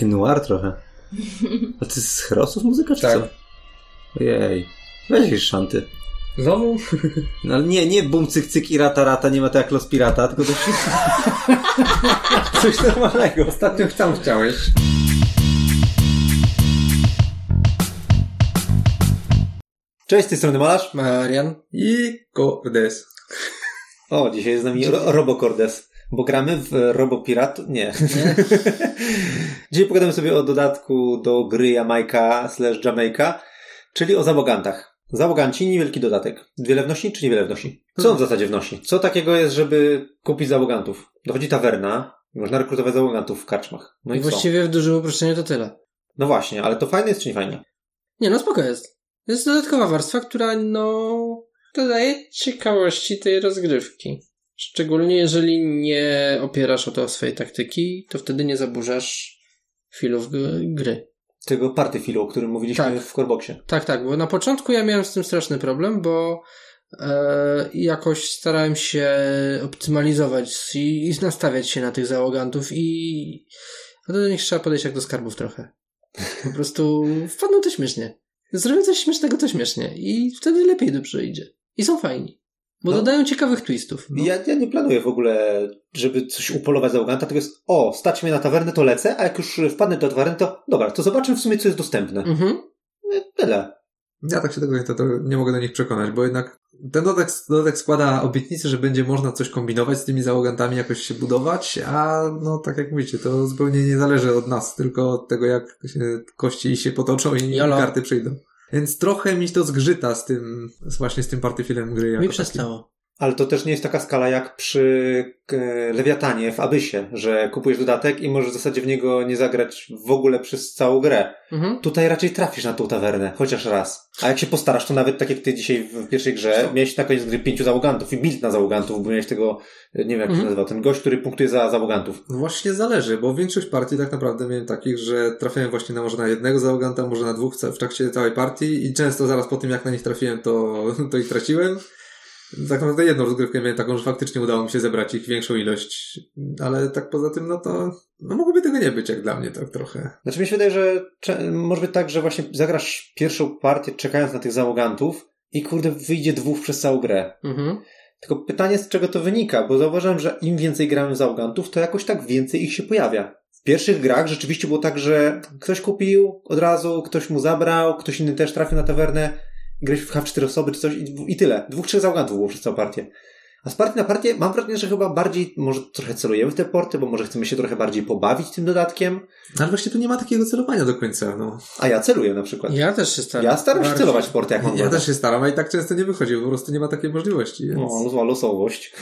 Taki noir trochę. A to jest z Herosów muzyka, czy Tak. co? Ojej. Weź jakieś szanty. Znowu? No ale nie, nie bum, cyk, cyk i rata, rata, nie ma to jak Los Pirata, tylko to coś normalnego. Ostatnio tam chciałeś. Cześć, z tej strony Malarz. Marian i Cordes. O, dzisiaj jest z nami Ro Robocordes, bo gramy w Robo Pirat. Nie. dzisiaj pogadamy sobie o dodatku do gry Jamajka slash Jamaica, czyli o załogantach. Załoganci, niewielki dodatek. Wiele wnosi, czy niewiele wnosi? Co on w zasadzie wnosi? Co takiego jest, żeby kupić załogantów? Dochodzi tawerna, można rekrutować załogantów w karczmach. No i, I co? właściwie w dużym uproszczeniu to tyle. No właśnie, ale to fajne jest czy nie fajne? Nie no, spoko jest. Jest dodatkowa warstwa, która no dodaje ciekawości tej rozgrywki. Szczególnie jeżeli nie opierasz o to swojej taktyki, to wtedy nie zaburzasz filów gry. Tego party filu, o którym mówiliśmy Tak. w Coreboxie. Tak, tak, bo na początku ja miałem z tym straszny problem, bo e, jakoś starałem się optymalizować i, i nastawiać się na tych załogantów i no do nich trzeba podejść jak do skarbów trochę. Po prostu wpadną to śmiesznie. Zrobią coś śmiesznego to śmiesznie i wtedy lepiej dobrze idzie. I są fajni. Bo No. dodają ciekawych twistów. No. Ja, ja nie planuję w ogóle, żeby coś upolować załoganta, tylko jest, o, stać mnie na tawernę, to lecę, a jak już wpadnę do tawerny, to dobra, to zobaczmy w sumie, co jest dostępne. Mhm. Nie, Tyle. Ja tak się tego to, to nie mogę do nich przekonać, bo jednak ten dodatek, dodatek składa obietnicę, że będzie można coś kombinować z tymi załogantami, jakoś się budować, a no tak jak mówicie, to zupełnie nie zależy od nas, tylko od tego, jak się kości się potoczą i Jolo. karty przyjdą. Więc trochę mi to zgrzyta z tym, właśnie z tym partyfilem gry. Mi przestało. Ale to też nie jest taka skala jak przy e, Lewiatanie w Abysie, że kupujesz dodatek i możesz w zasadzie w niego nie zagrać w ogóle przez całą grę. Mhm. Tutaj raczej trafisz na tą tawernę, chociaż raz. A jak się postarasz, to nawet tak jak ty dzisiaj w pierwszej grze, miałeś na koniec gry pięciu załogantów i build na załogantów, bo miałeś tego, nie wiem jak się Mhm. nazywał, ten gość, który punktuje za załogantów. No Właśnie zależy, bo większość partii tak naprawdę miałem takich, że trafiałem właśnie na może na jednego załoganta, może na dwóch w trakcie całej partii i często zaraz po tym jak na nich trafiłem, to, to ich traciłem. Tak naprawdę jedną rozgrywkę miałem taką, że faktycznie udało mi się zebrać ich większą ilość, ale tak poza tym, no to no mogłoby tego nie być jak dla mnie tak trochę. Znaczy mi się wydaje, że może być tak, że właśnie zagrasz pierwszą partię czekając na tych załogantów i kurde wyjdzie dwóch przez całą grę. Mhm. Tylko pytanie z czego to wynika, bo zauważyłem, że im więcej grałem w załogantów, to jakoś tak więcej ich się pojawia. W pierwszych grach rzeczywiście było tak, że ktoś kupił od razu, ktoś mu zabrał, ktoś inny też trafił na tawernę, grałeś w H4 osoby czy coś i, i tyle. Dwóch, trzech załogantów było przez całą partię. A z partii na partię mam wrażenie, że chyba bardziej może trochę celujemy w te porty, bo może chcemy się trochę bardziej pobawić tym dodatkiem. No ale właśnie tu nie ma takiego celowania do końca, no. A ja celuję na przykład. Ja też się staram. Ja staram się celować w porty, jak mam Ja wodę. też się staram, a i tak często nie wychodzi, bo po prostu nie ma takiej możliwości, więc... No, zła losowość.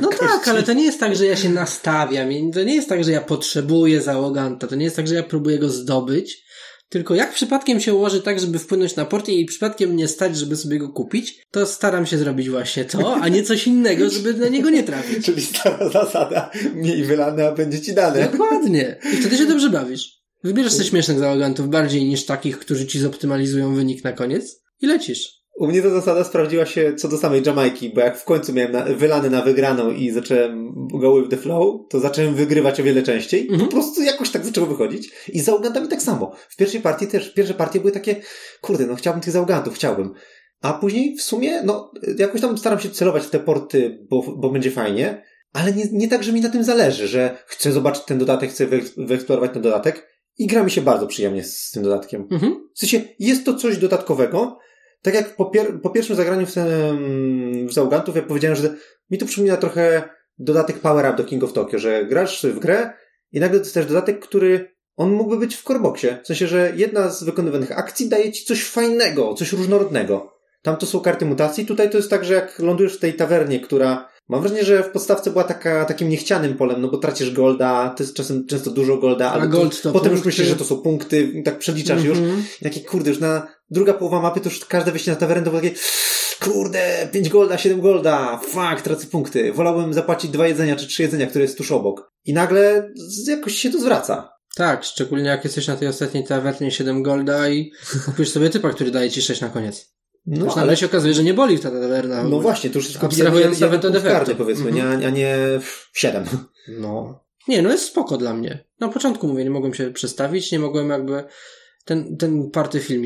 No tak, ale to nie jest tak, że ja się nastawiam. i To nie jest tak, że ja potrzebuję załoganta. To nie jest tak, że ja próbuję go zdobyć. Tylko jak przypadkiem się ułoży tak, żeby wpłynąć na port i przypadkiem nie stać, żeby sobie go kupić, to staram się zrobić właśnie to, a nie coś innego, żeby na niego nie trafić. Czyli stara zasada, mniej wylane, a będzie ci dane. Dokładnie. I wtedy się dobrze bawisz. Wybierzesz sobie śmiesznych załogantów bardziej niż takich, którzy ci zoptymalizują wynik na koniec i lecisz. U mnie ta zasada sprawdziła się co do samej Jamajki, bo jak w końcu miałem na, wylany na wygraną i zacząłem go with the flow, to zacząłem wygrywać o wiele częściej. Mhm. Po prostu jakoś tak zaczęło wychodzić. I z załogantami tak samo. W pierwszej partii też, pierwsze partie były takie, kurde, no chciałbym tych załogantów, chciałbym. A później w sumie, no, jakoś tam staram się celować w te porty, bo, bo będzie fajnie, ale nie, nie tak, że mi na tym zależy, że chcę zobaczyć ten dodatek, chcę wyeks- wyeksplorować ten dodatek i gra mi się bardzo przyjemnie z, z tym dodatkiem. Mhm. W sensie, jest to coś dodatkowego. Tak jak po, pier- po pierwszym zagraniu w, w Zaugantów, ja powiedziałem, że mi to przypomina trochę dodatek Power Up do King of Tokyo, że grasz w grę i nagle dostajesz dodatek, który on mógłby być w coreboxie. W sensie, że jedna z wykonywanych akcji daje ci coś fajnego, coś różnorodnego. Tam to są karty mutacji, tutaj to jest tak, że jak lądujesz w tej tawernie, która Mam wrażenie, że w podstawce była taka, takim niechcianym polem, no bo tracisz golda, to jest czasem często dużo golda, ale gold potem już punkty. myślisz, że to są punkty tak przeliczasz już. Mhm. I takie, kurde, już na druga połowa mapy to już każde wyjście na tawernę to było takie, kurde, 5 golda, 7 golda, fuck, tracę punkty. Wolałbym zapłacić dwa jedzenia czy trzy jedzenia, które jest tuż obok. I nagle jakoś się to zwraca. Tak, szczególnie jak jesteś na tej ostatniej tawernie 7 golda i kupisz sobie typa, który daje ci 6 na koniec. No, Już nagle się okazuje, że nie boli ta tawerna. no właśnie, to już jest Abstrahując nawet od efektu. powiedzmy, Mhm. nie, a nie 7. No. Nie, no jest spoko dla mnie. Na początku mówię, nie mogłem się przestawić, nie mogłem jakby ten, ten party film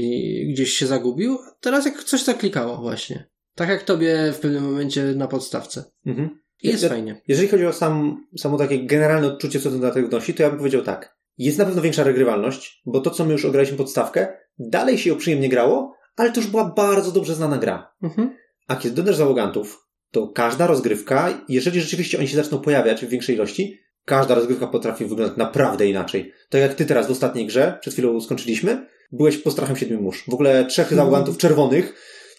gdzieś się zagubił. Teraz jak coś zaklikało właśnie. Tak jak tobie w pewnym momencie na podstawce. Mhm. I jest Ja- fajnie. Jeżeli chodzi o sam, samo takie generalne odczucie, co ten dodatek wnosi, to ja bym powiedział tak. Jest na pewno większa regrywalność, bo to, co my już ograliśmy podstawkę, dalej się ją przyjemnie grało, ale to już była bardzo dobrze znana gra. Mhm. A kiedy dodasz załogantów, to każda rozgrywka, jeżeli rzeczywiście oni się zaczną pojawiać w większej ilości, każda rozgrywka potrafi wyglądać naprawdę inaczej. Tak jak ty teraz w ostatniej grze, przed chwilą skończyliśmy, byłeś postrachem siedmiu mórz. W ogóle trzech załogantów czerwonych,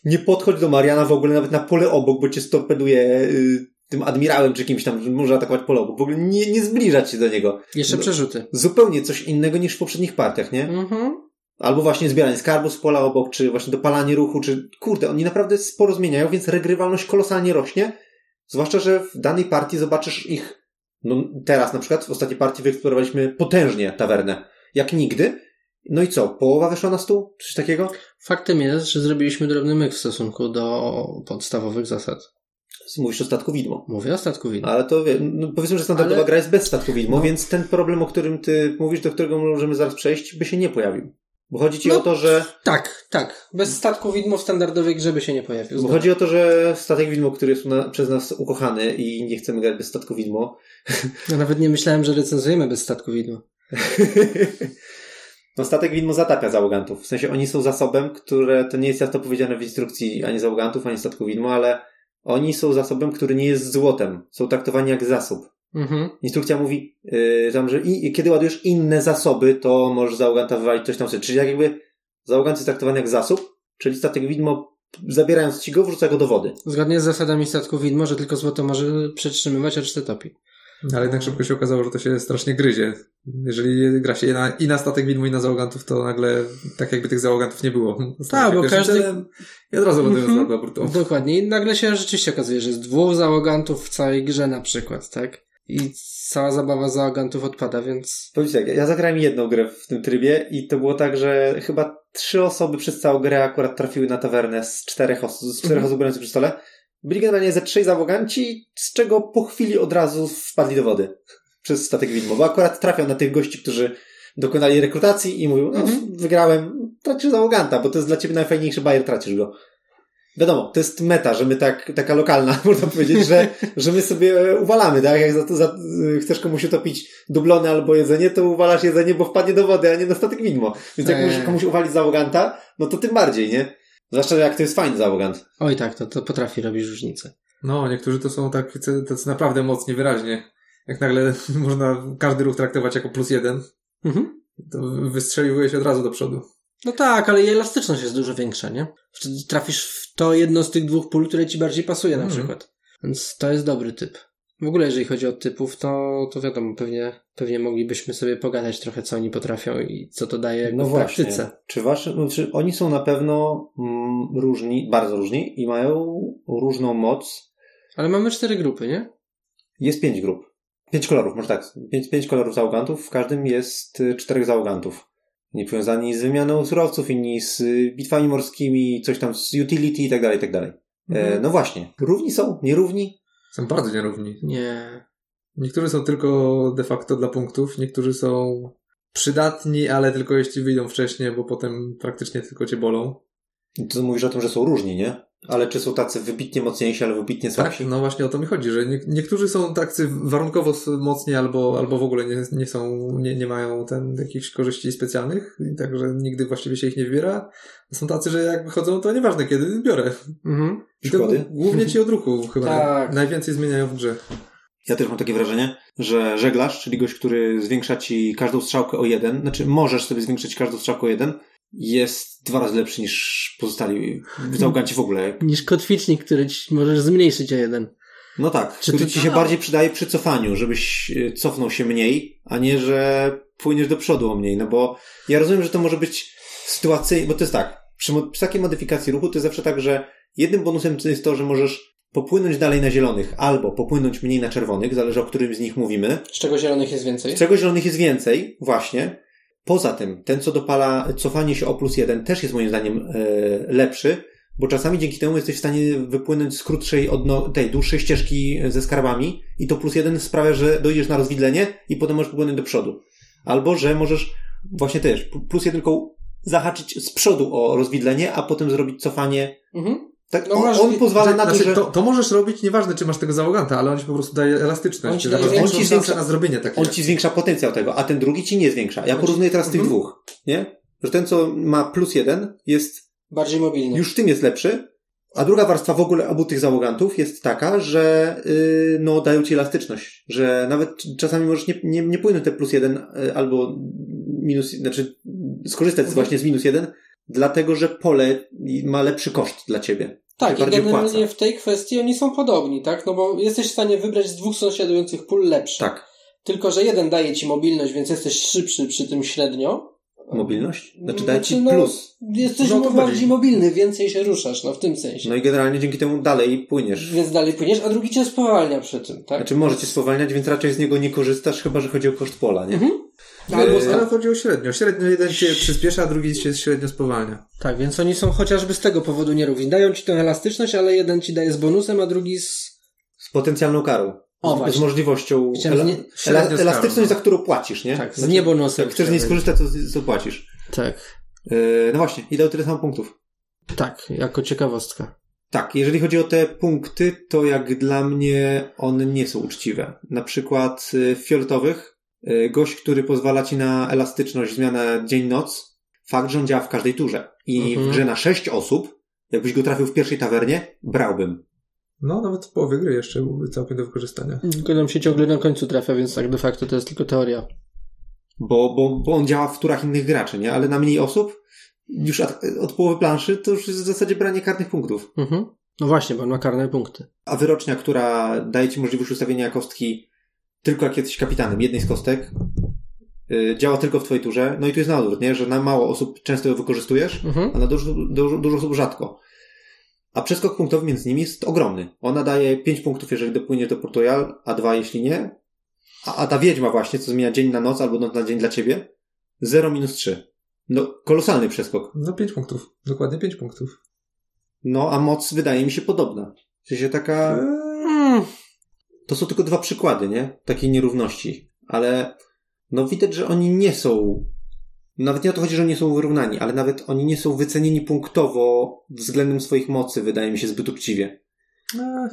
nie podchodź do Mariana w ogóle nawet na pole obok, bo cię storpeduje y, tym admirałem czy kimś tam, że może atakować pole obok. W ogóle nie, nie zbliżać się do niego. Jeszcze No. przerzuty. Zupełnie coś innego niż w poprzednich partiach, nie? Mhm. Albo właśnie zbieranie skarbu z pola obok, czy właśnie dopalanie ruchu, czy kurde, oni naprawdę sporo zmieniają, więc regrywalność kolosalnie rośnie. Zwłaszcza, że w danej partii zobaczysz ich, no teraz na przykład w ostatniej partii wyeksplorowaliśmy potężnie tawernę, jak nigdy. No i co, połowa weszła na stół? Czy coś takiego? Faktem jest, że zrobiliśmy drobny myk w stosunku do podstawowych zasad. Mówisz o statku widmo. Mówię o statku widmo. Ale to no powiedzmy, że standardowa Ale- gra jest bez statku widmo, No. więc ten problem, o którym ty mówisz, do którego możemy zaraz przejść, by się nie pojawił. Bo chodzi ci No. o to, że Tak, tak. Bez statku widmo w standardowej grze by się nie pojawił. Bo chodzi o to, że statek widmo, który jest na, przez nas ukochany i nie chcemy grać bez statku widmo. Ja nawet nie myślałem, że recenzujemy bez statku widmo. no statek widmo zatapia załogantów. W sensie oni są zasobem, które to nie jest jasno powiedziane w instrukcji ani załogantów, ani statku widmo, ale oni są zasobem, który nie jest złotem. Są traktowani jak zasób. Mhm. Instrukcja mówi, yy, tam, że i, kiedy ładujesz inne zasoby, to możesz załoganta wywalić coś tam sobie. Czyli jak jakby załogant jest traktowany jak zasób, czyli statek widmo zabierając ci go, wrzuca go do wody. Zgodnie z zasadami statku widmo, że tylko złoto może przetrzymywać, a resztę topi. Ale jednak szybko się okazało, że to się strasznie gryzie. Jeżeli gra się i na, i na statek widmo, i na załogantów, to nagle tak jakby tych załogantów nie było. Tak, bo każdy- I od razu lądują z burtą. Dokładnie. I nagle się rzeczywiście okazuje, że jest dwóch załogantów w całej grze na przykład, tak? I cała zabawa załogantów odpada, więc... Powiedz tak, ja zagrałem jedną grę w tym trybie i to było tak, że chyba trzy osoby przez całą grę akurat trafiły na tawernę z czterech, os- z czterech Mhm. osób grających przy stole. Byli generalnie ze trzej załoganci, z czego po chwili od razu wpadli do wody przez statek widmo, bo akurat trafiał na tych gości, którzy dokonali rekrutacji i mówił, no Mhm. wygrałem, tracisz załoganta, bo to jest dla ciebie najfajniejszy bajer, tracisz go. Wiadomo, to jest meta, że my tak, taka lokalna, można powiedzieć, że, że my sobie uwalamy, tak? Jak za, to- za, chcesz komuś utopić dublony albo jedzenie, to uwalasz jedzenie, bo wpadnie do wody, a nie na statek widmo. Więc jak Eee. możesz komuś uwalić załoganta, no to tym bardziej, nie? Zwłaszcza jak to jest fajny załogant. Oj tak, to, to potrafi robić różnicę. No, niektórzy to są tak, tacy naprawdę mocnie, wyraźnie. Jak nagle można każdy ruch traktować jako plus jeden, Mhm. to wystrzeliwuje się od razu do przodu. No tak, ale jej elastyczność jest dużo większa, nie? Wtedy trafisz w to jedno z tych dwóch pól, które ci bardziej pasuje na Mhm. przykład. Więc to jest dobry typ. W ogóle jeżeli chodzi o typów, to, to wiadomo, pewnie, pewnie moglibyśmy sobie pogadać trochę, co oni potrafią i co to daje No w właśnie. praktyce. Czy wasze, no, czy oni są na pewno mm, różni, bardzo różni i mają różną moc. Ale mamy cztery grupy, nie? Jest pięć grup. Pięć kolorów, może tak. Pięć, pięć kolorów załogantów, w każdym jest y, czterech załogantów. Nie powiązani z wymianą surowców, inni z y, bitwami morskimi, coś tam z utility i tak dalej, i tak dalej. E, Mhm. no właśnie. Równi są? Nierówni? Są bardzo nierówni. Nie. Niektórzy są tylko de facto dla punktów, niektórzy są przydatni, ale tylko jeśli wyjdą wcześniej, bo potem praktycznie tylko cię bolą. I To mówisz o tym, że są różni, nie? Ale czy są tacy wybitnie mocniejsi, ale wybitnie Tak, słabsi? no właśnie o to mi chodzi, że nie, niektórzy są tacy warunkowo mocni albo, albo w ogóle nie, nie są, nie, nie mają ten, jakichś korzyści specjalnych, także nigdy właściwie się ich nie wybiera. Są tacy, że jak wychodzą, to nieważne kiedy, biorę. Mhm. I to Przykłady? głównie ci od ruchu chyba Tak. najwięcej zmieniają w grze. Ja też mam takie wrażenie, że żeglarz, czyli gość, który zwiększa ci każdą strzałkę o jeden, znaczy możesz sobie zwiększyć każdą strzałkę o jeden, jest dwa razy lepszy niż pozostali załoganci w ogóle. Niż kotwicznik, który ci możesz zmniejszyć o jeden. No tak, Czy który ty- ci się bardziej przydaje przy cofaniu, żebyś e, cofnął się mniej, a nie, że płyniesz do przodu o mniej, no bo ja rozumiem, że to może być sytuacyjnie, bo to jest tak, przy, mo- przy takiej modyfikacji ruchu to jest zawsze tak, że jednym bonusem jest to, że możesz popłynąć dalej na zielonych, albo popłynąć mniej na czerwonych, zależy o którym z nich mówimy, Z czego zielonych jest więcej? z czego zielonych jest więcej, właśnie. Poza tym, ten co dopala cofanie się o plus jeden też jest moim zdaniem e, lepszy, bo czasami dzięki temu jesteś w stanie wypłynąć z krótszej, odno- tej dłuższej ścieżki ze skarbami i to plus jeden sprawia, że dojdziesz na rozwidlenie i potem możesz popłynąć do przodu. Albo, że możesz właśnie też plus jedynką zahaczyć z przodu o rozwidlenie, a potem zrobić cofanie. Mhm. Tak, No on, on pozwala na to, Znaczy, że... to, to możesz robić, nieważne czy masz tego załoganta, ale on ci po prostu daje On elastyczność. ci Daje większą większą- szansę na zrobienie takiego. On ci zwiększa potencjał tego, a ten drugi ci nie zwiększa. Ja On ci- porównuję teraz tych Mhm. dwóch, nie? Że ten, co ma plus jeden, jest Bardziej mobilny. już tym jest lepszy, a druga warstwa w ogóle obu tych załogantów jest taka, że yy, no dają ci elastyczność, że nawet czasami możesz nie, nie, nie płynąć te plus jeden yy, albo minus, znaczy skorzystać Mhm. właśnie z minus jeden, dlatego że pole ma lepszy koszt dla ciebie. Tak, i generalnie opłaca. w tej kwestii oni są podobni, tak? No bo jesteś w stanie wybrać z dwóch sąsiadujących pól lepszy. Tak. Tylko, że jeden daje ci mobilność, więc jesteś szybszy przy tym średnio. Mobilność? Znaczy daje ci no, plus. Jesteś No bardziej chodzi. mobilny, więcej się ruszasz, no w tym sensie. No i generalnie dzięki temu dalej płyniesz. Więc dalej płyniesz, a drugi cię spowalnia przy tym, tak? Znaczy może cię spowalniać, więc raczej z niego nie korzystasz, chyba że chodzi o koszt pola, nie? Mhm. Albo Yy, ale chodzi o średnio. Średnio jeden cię przyspiesza, a drugi cię średnio spowalnia. Tak, więc oni są chociażby z tego powodu nierówni. Dają ci tę elastyczność, ale jeden ci daje z bonusem, a drugi z... Z potencjalną karą. O, z, właśnie. z możliwością. Ela, nie- ela, elastyczność, karą, no. za którą płacisz, nie? Tak, z Znaczy, niebonusem. Jak chcesz z niej skorzystać, to, to płacisz. Tak, Yy, no właśnie, i dał tyle samo punktów. tak, jako ciekawostka. Tak, jeżeli chodzi o te punkty, to jak dla mnie one nie są uczciwe. Na przykład y, w fioletowych y, gość, który pozwala ci na elastyczność, zmianę dzień-noc, fakt, że on działa w każdej turze. I Mhm. w grze na sześć osób, jakbyś go trafił w pierwszej tawernie, brałbym. No, nawet w połowie gry jeszcze byłby całkiem do wykorzystania. Tylko nam się ciągle na końcu trafia, więc tak de facto to jest tylko teoria. Bo, bo, bo on działa w turach innych graczy, nie? Ale na mniej osób, już od, od połowy planszy, to już jest w zasadzie branie karnych punktów. Mhm. No właśnie, bo on ma karne punkty. A wyrocznia, która daje ci możliwość ustawienia kostki tylko jak jesteś kapitanem, jednej z kostek, yy, działa tylko w twojej turze. No i tu jest na odwrót, nie? Że na mało osób często ją wykorzystujesz, Mhm. a na dużo, dużo, dużo osób rzadko. A przeskok punktowy między nimi jest ogromny. Ona daje 5 punktów, jeżeli dopłyniesz do Port Royal, a 2 jeśli nie. A, a ta wiedźma właśnie, co zmienia dzień na noc albo noc na dzień dla ciebie, 0 minus 3. No, kolosalny przeskok. No, pięć punktów. Dokładnie pięć punktów. No, a moc wydaje mi się podobna. W sensie taka... Mm. To są tylko dwa przykłady, nie? Takiej nierówności. Ale no widać, że oni nie są. Nawet nie o to chodzi, że nie są wyrównani, ale nawet oni nie są wycenieni punktowo względem swoich mocy, wydaje mi się, zbyt uczciwie. No,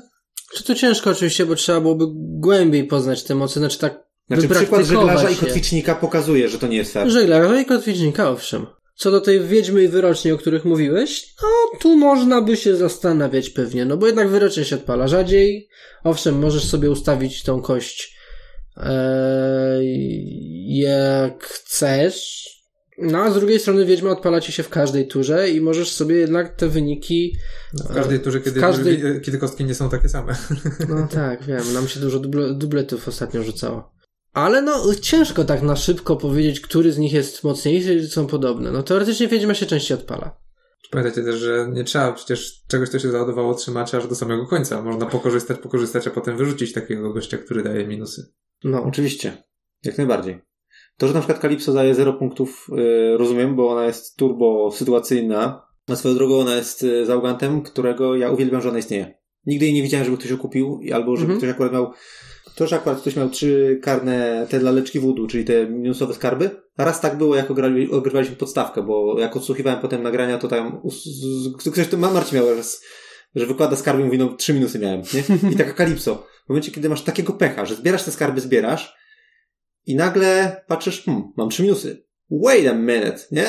Czy to ciężko oczywiście, bo trzeba byłoby głębiej poznać te mocy, znaczy tak Znaczy przykład żeglarza i kotwicznika pokazuje, że to nie jest fair. Żeglarza i kotwicznika, owszem. Co do tej wiedźmy i wyroczni, o których mówiłeś, no tu można by się zastanawiać pewnie, no bo jednak wyrocznie się odpala rzadziej. Owszem, możesz sobie ustawić tą kość e, jak chcesz, no a z drugiej strony wiedźma odpala ci się w każdej turze i możesz sobie jednak te wyniki no, w każdej turze, kiedy, każdej- kiedy kostki nie są takie same. No tak, wiem, nam się dużo duble, dubletów ostatnio rzucało. Ale no, ciężko tak na szybko powiedzieć, który z nich jest mocniejszy, czy są podobne. No teoretycznie Wiedźma się częściej odpala. Pamiętajcie też, że nie trzeba przecież czegoś, co się załadowało, trzymać aż do samego końca. Można pokorzystać, pokorzystać, a potem wyrzucić takiego gościa, który daje minusy. No, Oczywiście. Jak najbardziej. To, że na przykład Calypso daje 0 punktów, yy, rozumiem, bo ona jest turbo sytuacyjna. Na swoją drogą ona jest yy, zaugantem, którego ja uwielbiam, że ona istnieje. Nigdy jej nie widziałem, żeby ktoś ją kupił, i albo żeby Mhm. ktoś akurat miał to, że akurat ktoś miał trzy karne te laleczki wódu, czyli te minusowe skarby. Raz tak było, jak ogrywaliśmy podstawkę, bo jak odsłuchiwałem potem nagrania, to tam ktoś to Ma- Marcin miał raz, że wykłada skarby i mówi, no trzy minusy miałem, nie? I taka kalipso. W momencie, kiedy masz takiego pecha, że zbierasz te skarby, zbierasz i nagle patrzysz, hmm, mam trzy minusy. Wait a minute, nie?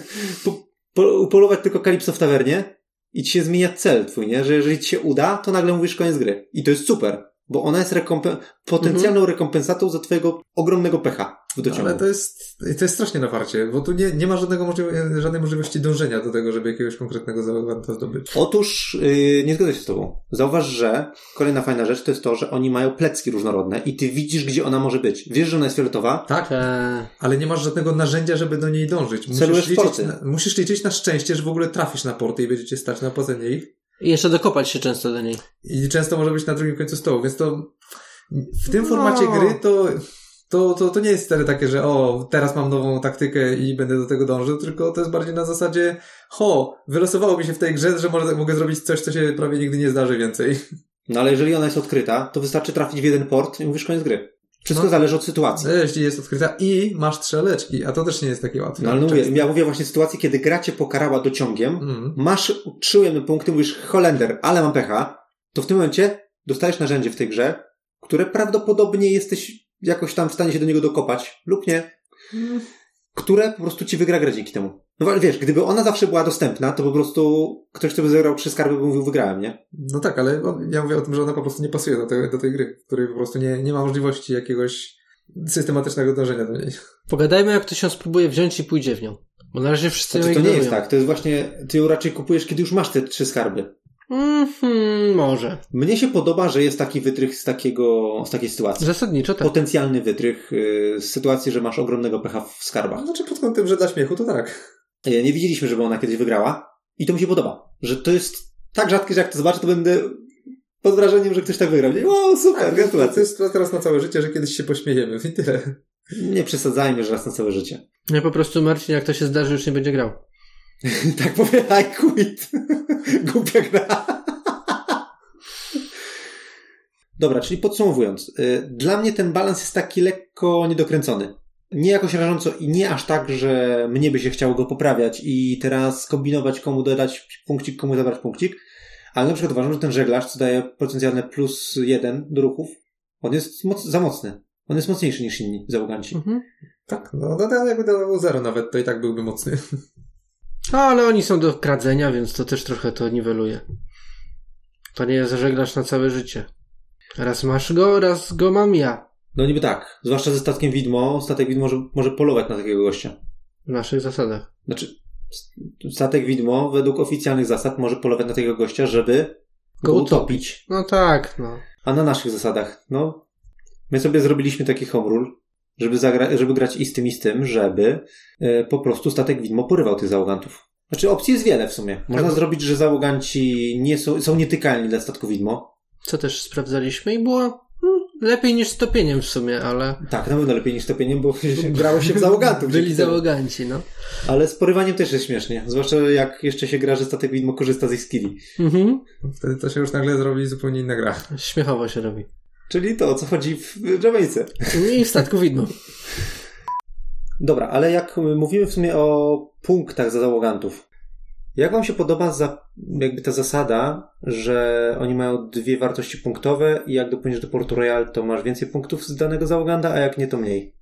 Po, po, upolować tylko kalipso w tawernie i ci się zmienia cel twój, nie? Że jeżeli ci się uda, to nagle mówisz koniec gry. I to jest super, bo ona jest rekompen- potencjalną rekompensatą za twojego ogromnego pecha w dociągu. Ale to jest, to jest strasznie na farcie, bo tu nie, nie ma żadnego możliwe, żadnej możliwości dążenia do tego, żeby jakiegoś konkretnego załoganta zdobyć. Otóż yy, nie zgodzę się z tobą. Zauważ, że kolejna fajna rzecz to jest to, że oni mają plecki różnorodne i ty widzisz, gdzie ona może być. Wiesz, że ona jest fioletowa, Tak, Eee, ale nie masz żadnego narzędzia, żeby do niej dążyć. Musisz liczyć, na, musisz liczyć na szczęście, że w ogóle trafisz na porty i będziecie stać na ich. I jeszcze dokopać się często do niej. I często może być na drugim końcu stołu, więc to w tym No. formacie gry to to, to, to nie jest wtedy takie, że o, teraz mam nową taktykę i będę do tego dążył, tylko to jest bardziej na zasadzie ho, wylosowało mi się w tej grze, że może, mogę zrobić coś, co się prawie nigdy nie zdarzy więcej. No ale jeżeli ona jest odkryta, to wystarczy trafić w jeden port i mówisz koniec gry. Wszystko No. zależy od sytuacji. Jeśli jest odkryta i masz strzeleczki, a to też nie jest takie łatwe. No ale no mówię, ja mówię właśnie sytuacji, kiedy gra cię pokarała dociągiem, Mm. masz trzy ujemne punkty, mówisz Holender, ale mam pecha, to w tym momencie dostajesz narzędzie w tej grze, które prawdopodobnie jesteś jakoś tam w stanie się do niego dokopać, lub nie, które po prostu ci wygra grę dzięki temu. No ale wiesz, gdyby ona zawsze była dostępna, to po prostu ktoś, kto by zagrał trzy skarby, by mówił, wygrałem, nie? No tak, ale on, ja mówię o tym, że ona po prostu nie pasuje do, tej- do tej gry, w której po prostu nie, nie ma możliwości jakiegoś systematycznego dążenia do niej. Pogadajmy, jak to się spróbuje wziąć i pójdzie w nią. Bo na razie wszyscy Znaczy, ją to nie jest tak, to jest właśnie, ty ją raczej kupujesz, kiedy już masz te trzy skarby. Mhm, może. Mnie się podoba, że jest taki wytrych z takiego, z takiej sytuacji. Zasadniczo tak. Potencjalny wytrych yy, z sytuacji, że masz ogromnego pecha w skarbach. Znaczy pod kątem, że dla śmiechu to tak. E, Nie widzieliśmy, żeby ona kiedyś wygrała. I to mi się podoba. Że to jest tak rzadkie, że jak to zobaczę, to będę pod wrażeniem, że ktoś tak wygrał. Nie? O, super, Tak, to gratulacje. jest teraz na całe życie, że kiedyś się pośmiejemy i tyle. Nie przesadzajmy, że raz na całe życie. Ja po prostu Marcin, jak to się zdarzy, już nie będzie grał. tak powiem, I quit. Głupia gra. Dobra, czyli podsumowując. y, Dla mnie ten balans jest taki lekko niedokręcony. Nie jakoś rażąco i nie aż tak, że mnie by się chciało go poprawiać i teraz kombinować, komu dodać punkcik, komu zabrać punkcik. Ale na przykład uważam, że ten żeglarz, co daje potencjalne plus jeden do ruchów, on jest moc, za mocny. On jest mocniejszy niż inni załoganci. Mhm. Tak, no to ja jakby dawał zero nawet, to i tak byłby mocny. No, ale oni są do kradzenia, więc to też trochę to niweluje. To nie jest żeglarz na całe życie. Raz masz go, raz go mam ja. No niby tak. Zwłaszcza ze statkiem widmo. Statek widmo może, może polować na takiego gościa. W naszych zasadach. Znaczy, statek widmo według oficjalnych zasad może polować na tego gościa, żeby go Go utopić. No tak, no. A na naszych zasadach, no, my sobie zrobiliśmy taki home rule, żeby, zagra- żeby grać i z tym, i z tym, żeby e, po prostu statek widmo porywał tych załogantów. Znaczy, opcji jest wiele w sumie. Można Tak. zrobić, że załoganci nie są, są nietykalni dla statku widmo. Co też sprawdzaliśmy i było lepiej niż stopieniem w sumie, ale Tak, na pewno lepiej niż topieniem, bo grało się w załogantów. byli załoganci, no. Ale z porywaniem też jest śmiesznie. Zwłaszcza jak jeszcze się gra, że statek widmo korzysta z ich skilli. Mhm. Wtedy to się już nagle zrobi zupełnie inna gra. Śmiechowo się robi. Czyli to, o co chodzi w Jamaice. I w statku widmo. Dobra, ale jak mówimy w sumie o punktach za załogantów, jak wam się podoba za, jakby ta zasada, że oni mają dwie wartości punktowe i jak dopłyniesz do Porto Royal, to masz więcej punktów z danego załoganta, a jak nie, to mniej.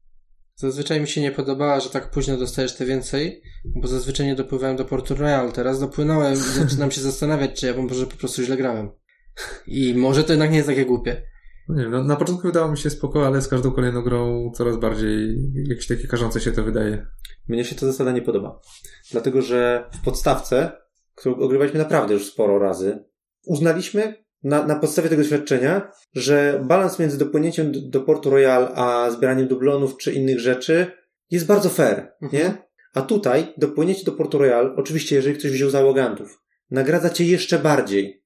Zazwyczaj mi się nie podobała, że tak późno dostajesz te więcej, bo zazwyczaj nie dopływałem do Porto Royal. Teraz dopłynąłem i zaczynam się zastanawiać, czy ja może po prostu źle grałem. I może to jednak nie jest takie głupie. No nie wiem, no, na początku wydało mi się spoko, ale z każdą kolejną grą coraz bardziej jakieś takie karzące się to wydaje. Mnie się ta zasada nie podoba. Dlatego, że w podstawce, którą ogrywaliśmy naprawdę już sporo razy, uznaliśmy na, na podstawie tego doświadczenia, że balans między dopłynięciem do, do Portu Royal a zbieraniem dublonów czy innych rzeczy jest bardzo fair, Mhm. nie? A tutaj dopłynięcie do Portu Royal, oczywiście jeżeli ktoś wziął załogantów, nagradza cię jeszcze bardziej.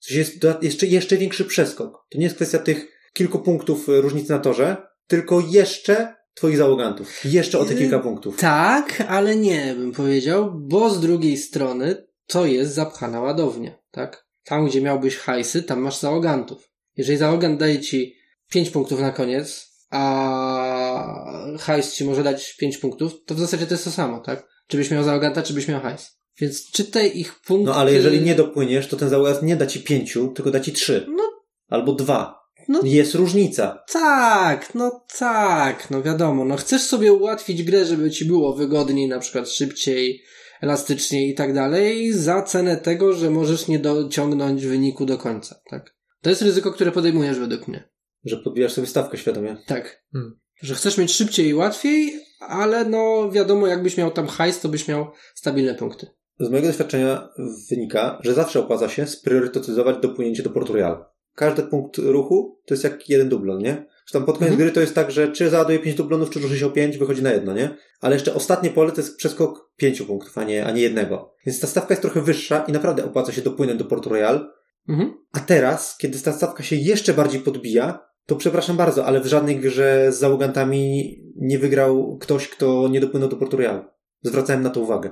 Coś jest jeszcze, jeszcze większy przeskok. To nie jest kwestia tych kilku punktów e, różnicy na torze, tylko jeszcze twoich załogantów. Jeszcze o te kilka punktów. Tak, ale nie, bym powiedział, bo z drugiej strony to jest zapchana ładownia, tak? Tam, gdzie miałbyś hajsy, tam masz załogantów. Jeżeli załogant daje ci 5 punktów na koniec, a hajs ci może dać 5 punktów, to w zasadzie to jest to samo, tak? Czy byś miał załoganta, czy byś miał hajs. Więc czytaj ich punkty... No ale jeżeli nie dopłyniesz, to ten załogant nie da ci pięciu, tylko da ci trzy. No. Albo dwa. No. Jest różnica. Tak, no tak, no wiadomo, no chcesz sobie ułatwić grę, żeby ci było wygodniej, na przykład szybciej, elastyczniej i tak dalej, za cenę tego, że możesz nie dociągnąć wyniku do końca, tak? To jest ryzyko, które podejmujesz według mnie. Że podbijasz sobie stawkę świadomie. Tak. Hmm. Że chcesz mieć szybciej i łatwiej, ale no wiadomo, jakbyś miał tam hajs, to byś miał stabilne punkty. Z mojego doświadczenia wynika, że zawsze opłaca się spriorytetyzować dopłynięcie do Portu Real. Każdy punkt ruchu to jest jak jeden dublon, nie? Że tam pod koniec Mhm. gry to jest tak, że czy załaduje pięć dublonów, czy ruszy się o pięć, wychodzi na jedno, nie? Ale jeszcze ostatnie pole to jest przeskok pięciu punktów, a nie, a nie jednego. Więc ta stawka jest trochę wyższa i naprawdę opłaca się dopłynąć do Portu Royal. Mhm. A teraz, kiedy ta stawka się jeszcze bardziej podbija, to przepraszam bardzo, ale w żadnej grze z załogantami nie wygrał ktoś, kto nie dopłynął do Portu Royal. Zwracałem na to uwagę.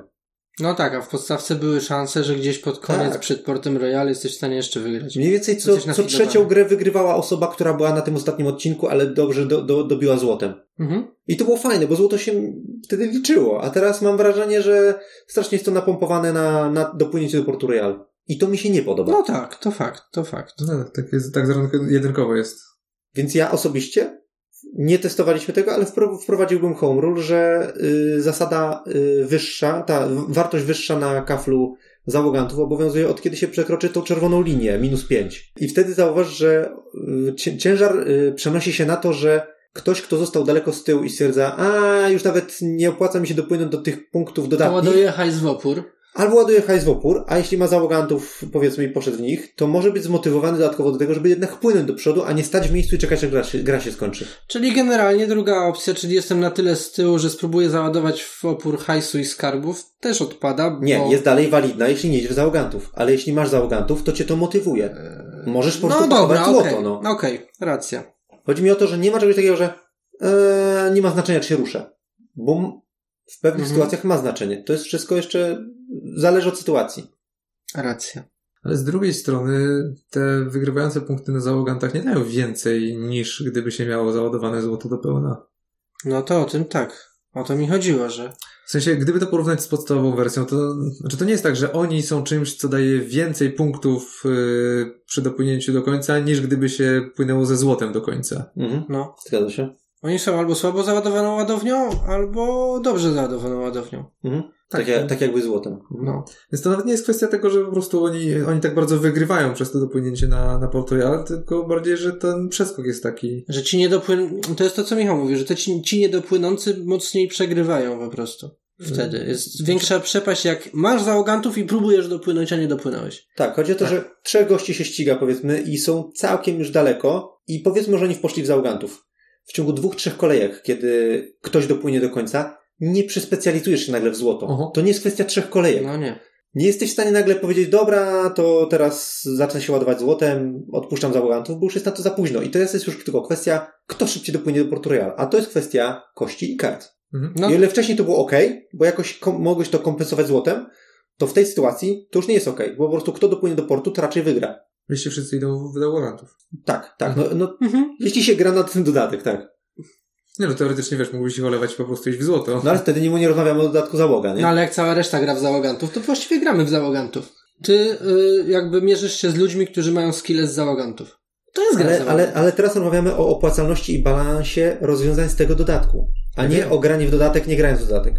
No tak, a w podstawce były szanse, że gdzieś pod koniec Tak. przed Portem Royal jesteś w stanie jeszcze wygrać. Mniej więcej co, co trzecią grę wygrywała osoba, która była na tym ostatnim odcinku, ale dobrze do, do, dobiła złotem. Mhm. I to było fajne, bo złoto się wtedy liczyło, a teraz mam wrażenie, że strasznie jest to napompowane na, na dopłynięcie do Portu Royal. I to mi się nie podoba. No tak, to fakt, to fakt. No, tak, jest, tak jedynkowo jest. Więc ja osobiście nie testowaliśmy tego, ale wpro- wprowadziłbym home rule, że y, zasada y, wyższa, ta wartość wyższa na kaflu załogantów obowiązuje od kiedy się przekroczy tą czerwoną linię, minus 5. I wtedy zauważ, że y, cię- ciężar przenosi się na to, że ktoś, kto został daleko z tyłu i stwierdza, a już nawet nie opłaca mi się dopłynąć do tych punktów To dodatnich, ładuje hajs w opór. Albo ładuje hajs w opór, a jeśli ma załogantów, powiedzmy, i poszedł w nich, to może być zmotywowany dodatkowo do tego, żeby jednak płynąć do przodu, a nie stać w miejscu i czekać, aż gra się, gra się skończy. Czyli generalnie druga opcja, czyli jestem na tyle z tyłu, że spróbuję załadować w opór hajsu i skarbów, też odpada, bo... Nie, jest dalej walidna, jeśli nie idziesz w załogantów. Ale jeśli masz załogantów, to cię to motywuje. Możesz po prostu No dobra, złoto, no. okej, racja. Chodzi mi o to, że nie ma czegoś takiego, że e, nie ma znaczenia, czy się ruszę. Bo w pewnych Mhm. sytuacjach ma znaczenie. To jest wszystko jeszcze zależy od sytuacji. Racja. Ale z drugiej strony te wygrywające punkty na załogantach nie dają więcej niż gdyby się miało załadowane złoto do pełna. No to o tym tak. O to mi chodziło, że... W sensie, gdyby to porównać z podstawową wersją, to znaczy to nie jest tak, że oni są czymś, co daje więcej punktów yy, przy dopłynięciu do końca, niż gdyby się płynęło ze złotem do końca. Mhm. No. Zgadza się. Oni są albo słabo załadowaną ładownią, albo dobrze załadowaną ładownią. Mhm. Tak. Tak, jak, tak jakby złotem. No. Więc to nawet nie jest kwestia tego, że po prostu oni, oni tak bardzo wygrywają przez to dopłynięcie na, na Port Royal, tylko bardziej, że ten przeskok jest taki. Że ci niedopłyn... To jest to, co Michał mówi, że te ci, ci niedopłynący mocniej przegrywają po prostu. Wtedy. Jest większa przepaść, jak masz załogantów i próbujesz dopłynąć, a nie dopłynąłeś. Tak, chodzi o to, Tak. że trzech gości się ściga, powiedzmy, i są całkiem już daleko i powiedzmy, że oni poszli w załogantów. W ciągu dwóch, trzech kolejek, kiedy ktoś dopłynie do końca, nie przyspecjalizujesz się nagle w złoto. Oho. To nie jest kwestia trzech kolejek. No nie. Nie jesteś w stanie nagle powiedzieć, dobra, to teraz zacznę się ładować złotem, odpuszczam załogantów, bo już jest na to za późno. I to jest już tylko kwestia, kto szybciej dopłynie do Portu Royal. A to jest kwestia kości i kart. Mhm. No, I o ile wcześniej to było ok, bo jakoś kom- mogłeś to kompensować złotem, to w tej sytuacji to już nie jest ok, bo po prostu kto dopłynie do portu, to raczej wygra. Jeśli wszyscy idą w załogantów. Tak, tak. No, no, mhm. jeśli się gra na ten dodatek, tak. Nie no, teoretycznie wiesz, mógłbyś ich olewać po prostu iść w złoto. No ale wtedy nie, nie rozmawiamy o dodatku załoga, nie? No ale jak cała reszta gra w załogantów, to właściwie gramy w załogantów. Ty y, jakby mierzysz się z ludźmi, którzy mają skille z załogantów. To jest gra Ale, ale, ale teraz rozmawiamy o opłacalności i balansie rozwiązań z tego dodatku, a nie Wiem. o granie w dodatek, nie grając w dodatek.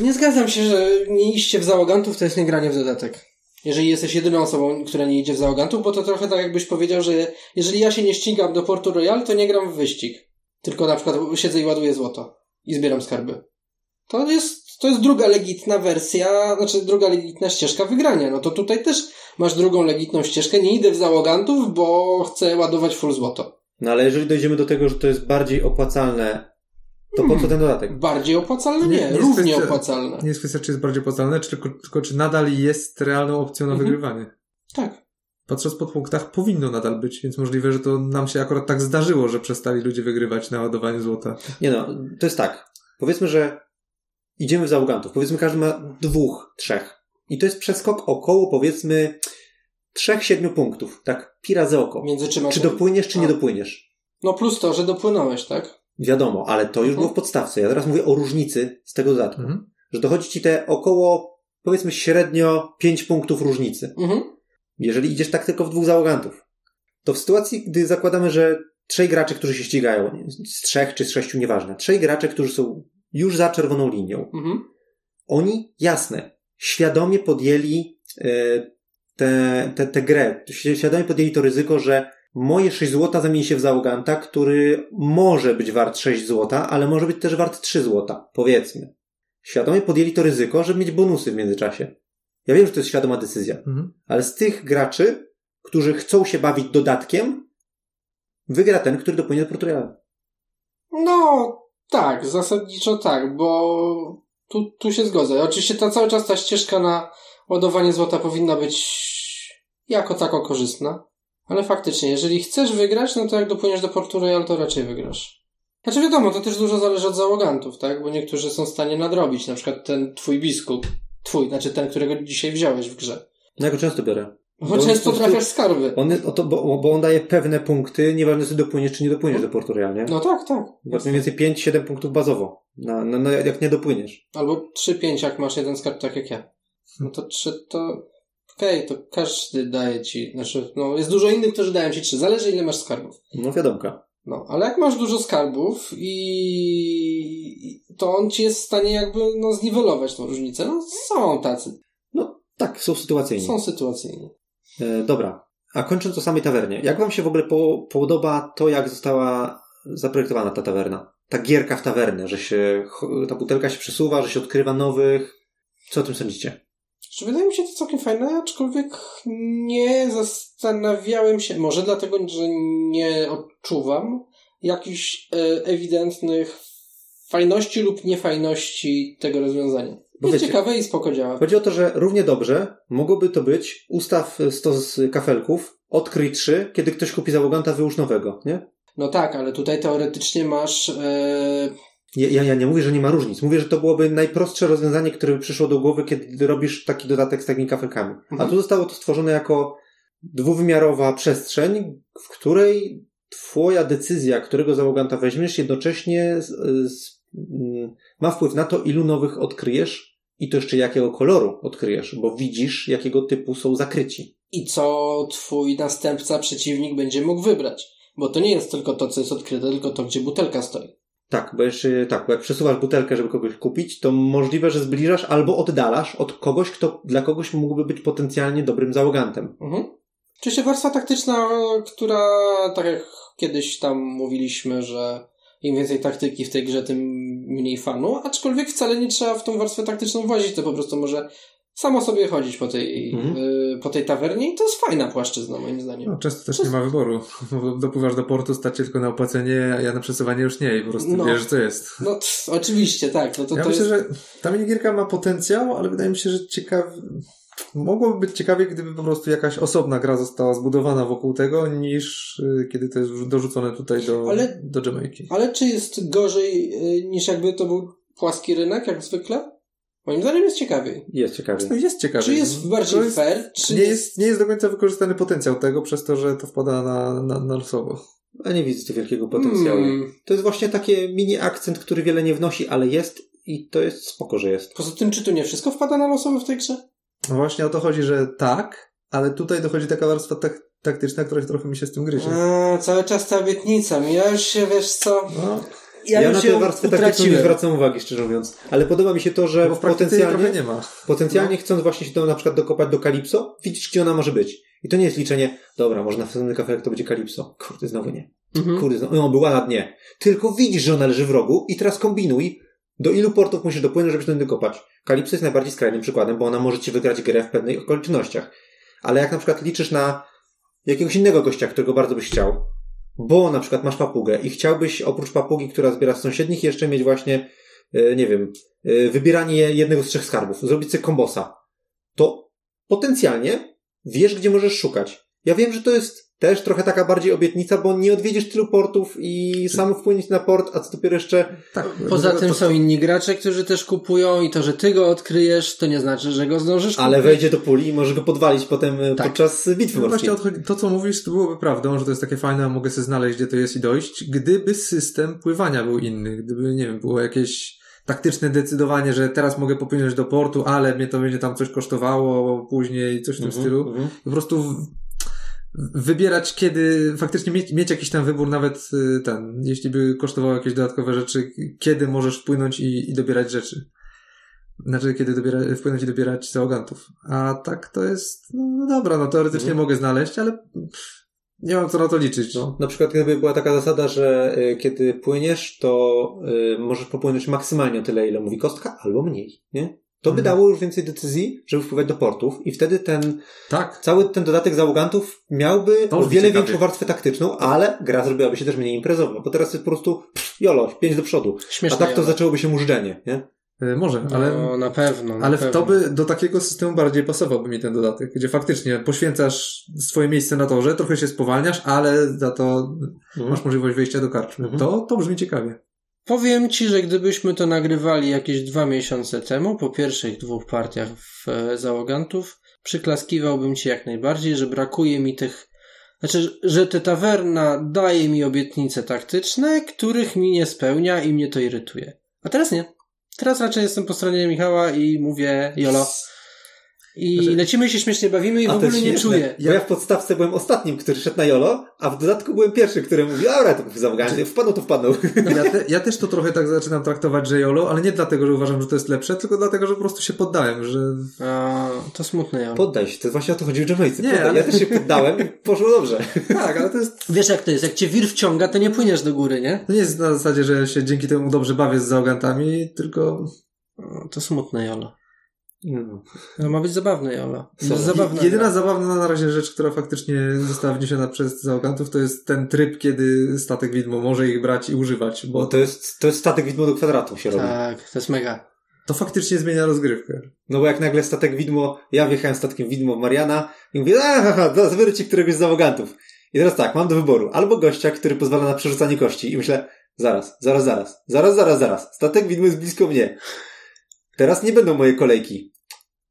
Nie zgadzam się, że nie iście w załogantów to jest nie granie w dodatek. Jeżeli jesteś jedyną osobą, która nie idzie w załogantów, bo to trochę tak jakbyś powiedział, że jeżeli ja się nie ścigam do Portu Royal, to nie gram w wyścig. Tylko na przykład siedzę i ładuję złoto. I zbieram skarby. To jest, to jest druga legitna wersja, znaczy druga legitna ścieżka wygrania. No to tutaj też masz drugą legitną ścieżkę. Nie idę w załogantów, bo chcę ładować full złoto. No ale jeżeli dojdziemy do tego, że to jest bardziej opłacalne, to po co ten dodatek? Bardziej opłacalne? Nie, Nie, nie równie kwestia- opłacalne. Nie jest kwestia, czy jest bardziej opłacalne, czy tylko, tylko czy nadal jest realną opcją na Mhm. wygrywanie. Tak. Patrząc po punktach, powinno nadal być, więc możliwe, że to nam się akurat tak zdarzyło, że przestali ludzie wygrywać na ładowaniu złota. Nie no, to jest tak. Powiedzmy, że idziemy w załogantów. Powiedzmy, każdy ma dwóch, trzech. I to jest przeskok około, powiedzmy, trzech, siedmiu punktów. Tak, pira za oko. Między czym Czy dopłyniesz, czy nie A. dopłyniesz? No plus to, że dopłynąłeś, tak? Wiadomo, ale to już Mhm. było w podstawce. Ja teraz mówię o różnicy z tego dodatku. Mhm. Że dochodzi ci te około, powiedzmy, średnio 5 punktów różnicy. Mhm. Jeżeli idziesz tak tylko w dwóch załogantów. To w sytuacji, gdy zakładamy, że trzej gracze, którzy się ścigają, z trzech czy z sześciu, nieważne, trzej gracze, którzy są już za czerwoną linią, Mhm. oni, jasne, świadomie podjęli e, tę te, te grę. Świadomie podjęli to ryzyko, że moje 6 złota zamieni się w załoganta, który może być wart 6 złota, ale może być też wart 3 złota, powiedzmy. Świadomie podjęli to ryzyko, żeby mieć bonusy w międzyczasie. Ja wiem, że to jest świadoma decyzja, Mhm. ale z tych graczy, którzy chcą się bawić dodatkiem, wygra ten, który dopłynie do Portugalu. No, tak, zasadniczo tak, bo tu, tu się zgodzę. Oczywiście ta cały czas ta ścieżka na ładowanie złota powinna być jako tako korzystna. Ale faktycznie, jeżeli chcesz wygrać, no to jak dopłyniesz do Portu Royal, to raczej wygrasz. Znaczy wiadomo, to też dużo zależy od załogantów, tak? Bo niektórzy są w stanie nadrobić. Na przykład ten twój biskup. Twój, znaczy ten, którego dzisiaj wziąłeś w grze. No ja go często biorę. Bo, Bo on często prostu- trafiasz skarby. On, o to, bo, bo on daje pewne punkty, nieważne czy dopłyniesz, czy nie dopłyniesz do Portu Real, nie? No tak, tak. Bo mniej więcej 5-7 punktów bazowo. Na, na, na, jak nie dopłyniesz. Albo 3-5, jak masz jeden skarb, tak jak ja. No to 3 to... Okej, to każdy daje ci, znaczy, no jest dużo innych, którzy dają ci 3. Zależy ile masz skarbów. No wiadomka. No, ale jak masz dużo skarbów i to on ci jest w stanie jakby no zniwelować tą różnicę. No są tacy, No tak, są sytuacyjni. są sytuacyjni. E, dobra. A kończąc o samej tawernie. Jak wam się w ogóle po, podoba to, jak została zaprojektowana ta tawerna? Ta gierka w tawernę, że się, ta butelka się przesuwa, że się odkrywa nowych. Co o tym sądzicie? Czy wydaje mi się to całkiem fajne, aczkolwiek nie zastanawiałem się, może dlatego, że nie odczuwam jakichś e, ewidentnych fajności lub niefajności tego rozwiązania. Bo Jest wiecie- ciekawe i spoko działa. Chodzi o to, że równie dobrze mogłoby to być ustaw 100 z kafelków, odkryj 3, kiedy ktoś kupi załoganta, wyłóż nowego, nie? No tak, ale tutaj teoretycznie masz e, Ja, ja, ja nie mówię, że nie ma różnic. Mówię, że to byłoby najprostsze rozwiązanie, które by przyszło do głowy, kiedy robisz taki dodatek z takimi kafelkami. A Mhm. tu zostało to stworzone jako dwuwymiarowa przestrzeń, w której twoja decyzja, którego załoganta weźmiesz, jednocześnie z, z, mm, ma wpływ na to, ilu nowych odkryjesz i to jeszcze jakiego koloru odkryjesz, bo widzisz, jakiego typu są zakryci. i co twój następca, przeciwnik będzie mógł wybrać. Bo to nie jest tylko to, co jest odkryte, tylko to, gdzie butelka stoi. Tak, bo jeszcze tak, bo jak przesuwasz butelkę, żeby kogoś kupić, to możliwe, że zbliżasz albo oddalasz od kogoś, kto dla kogoś mógłby być potencjalnie dobrym załogantem. Mhm. Oczywiście warstwa taktyczna, która, tak jak kiedyś tam mówiliśmy, że im więcej taktyki w tej grze, tym mniej fanu, aczkolwiek wcale nie trzeba w tą warstwę taktyczną włazić, to po prostu może samo sobie chodzić po tej, Mhm. y, po tej tawernie i to jest fajna płaszczyzna moim zdaniem. No, często też nie ma wyboru. Bo Dopływasz do portu, stać tylko na opłacenie, a ja na przesuwanie już nie i po prostu No. wiesz, co jest. No pff, oczywiście, tak. No to, ja to myślę, jest... że ta minigierka ma potencjał, ale wydaje mi się, że ciekawy... Mogłoby być ciekawie, gdyby po prostu jakaś osobna gra została zbudowana wokół tego, niż y, kiedy to jest dorzucone tutaj do, Ale- do Jamaiki. Ale czy jest gorzej y, niż jakby to był płaski rynek, jak zwykle? Moim zdaniem jest ciekawiej. Jest ciekawie. No jest ciekawie. Czy jest bardziej To jest, fair, czy nie, jest, nie jest do końca wykorzystany potencjał tego, przez to, że to wpada na, na, na losowo. A nie widzę tu wielkiego potencjału. Hmm. To jest właśnie taki mini akcent, który wiele nie wnosi, ale jest i to jest spoko, że jest. Poza tym, czy tu nie wszystko wpada na losowe w tej grze? No właśnie o to chodzi, że tak, ale tutaj dochodzi taka warstwa tak, taktyczna, która trochę mi się z tym gryzie. A, cały czas ta obietnica. mi. Ja już się, wiesz co... No, Ja, Ja, już na tę warstwę taktyczną nie zwracam uwagi, szczerze mówiąc. Ale podoba mi się to, że potencjalnie, nie ma. potencjalnie chcąc właśnie się do, na przykład dokopać do Kalipso, widzisz, gdzie ona może być. I to nie jest liczenie, dobra, może następny kafelek to będzie Kalipso. Kurde, znowu nie. Mhm. Kurde, znowu, no była na dnie. Tylko widzisz, że ona leży w rogu i teraz kombinuj, do ilu portów musisz dopłynąć, żeby się do niej dokopać. Kalipso jest najbardziej skrajnym przykładem, bo ona może ci wygrać grę w pewnych okolicznościach. Ale jak na przykład liczysz na jakiegoś innego gościa, którego bardzo byś chciał, bo na przykład masz papugę i chciałbyś oprócz papugi, która zbiera z sąsiednich, jeszcze mieć właśnie, e, nie wiem, e, wybieranie jednego z trzech skarbów, zrobić sobie kombosa, to potencjalnie wiesz, gdzie możesz szukać. Ja wiem, że to jest też trochę taka bardziej obietnica, bo nie odwiedzisz tylu portów i sam wpłyniesz na port, a co dopiero jeszcze Tak, Poza to- tym to- są inni gracze, którzy też kupują i to, że ty go odkryjesz, to nie znaczy, że go zdążysz ale kupić. wejdzie do puli i możesz go podwalić potem e, Tak. podczas bitwy No właśnie odchodzi, to, co mówisz, to byłoby prawdą, że to jest takie fajne, a mogę sobie znaleźć, gdzie to jest i dojść, gdyby system pływania był inny, gdyby, nie wiem, było jakieś taktyczne decydowanie, że teraz mogę popłynąć do portu, ale mnie to będzie tam coś kosztowało później, coś w tym Mhm, stylu. mhm. Po prostu wybierać, kiedy, faktycznie mieć, mieć jakiś tam wybór, nawet y, ten, jeśli by kosztowało jakieś dodatkowe rzeczy, kiedy możesz wpłynąć i, i dobierać rzeczy. Znaczy, kiedy dobiera, wpłynąć i dobierać załogantów. A tak to jest, no, no dobra, no teoretycznie Mhm. mogę znaleźć, ale pff, nie mam co na to liczyć. No, na przykład gdyby była taka zasada, że y, kiedy płyniesz, to y, możesz popłynąć maksymalnie o tyle, ile mówi kostka, albo mniej, nie? To by Mhm. dało już więcej decyzji, żeby wpływać do portów i wtedy ten Tak. cały ten dodatek załogantów miałby To o wiele ciekawie. większą warstwę taktyczną, ale gra zrobiłaby się też mniej imprezowa, bo teraz jest po prostu pff, jolo, pięć do przodu. A Śmieszne. tak to jolo. zaczęłoby się mużdżenie, nie? E, Może, ale... No, na pewno. Na Ale pewno. to by do takiego systemu bardziej pasowałby mi ten dodatek, gdzie faktycznie poświęcasz swoje miejsce na torze, trochę się spowalniasz, ale za to masz możliwość wejścia do karczmy. Mhm. To, to brzmi ciekawie. Powiem ci, że gdybyśmy to nagrywali jakieś dwa miesiące temu, po pierwszych dwóch partiach w e, załogantów, przyklaskiwałbym ci jak najbardziej, że brakuje mi tych. Znaczy, że ta tawerna daje mi obietnice taktyczne, których mi nie spełnia i mnie to irytuje. A teraz nie. Teraz raczej jestem po stronie Michała i mówię jolo. I Znaczy- lecimy się śmiesznie bawimy i w ogóle nie śmieszne, czuję. Bo ja w podstawce byłem ostatnim, który szedł na Jolo, a w dodatku byłem pierwszy, który mówił, dobra, to załogan, wpadł to wpadł. Ja, te, ja też to trochę tak zaczynam traktować, że YOLO, ale nie dlatego, że uważam, że to jest lepsze, tylko dlatego, że po prostu się poddałem, że A, to smutne jolo. Poddaj się, to właśnie o to chodzi w Jamaice. Nie, ale- Ja też się poddałem i poszło dobrze. tak, ale to jest Wiesz jak to jest, jak cię wir wciąga, to nie płyniesz do góry, nie? to nie jest na zasadzie, że się dzięki temu dobrze bawię z załogantami, tylko To smutne jolo. No. To ma być zabawne jolo. Co? Zabawne. jedyna zabawna na razie rzecz, która faktycznie została wniesiona przez załogantów, to jest ten tryb, kiedy statek widmo może ich brać i używać, bo Bo to jest, to jest statek widmo do kwadratu się robi. Tak, to jest mega. to faktycznie zmienia rozgrywkę. No bo jak nagle statek widmo, ja wjechałem statkiem widmo Mariana i mówię, aha, zaraz wybiorę ci któregoś z zawogantów. I teraz tak, mam do wyboru. Albo gościa, który pozwala na przerzucanie kości i myślę, zaraz, zaraz, zaraz, zaraz, zaraz, zaraz. Statek widmo jest blisko mnie. Teraz nie będą moje kolejki.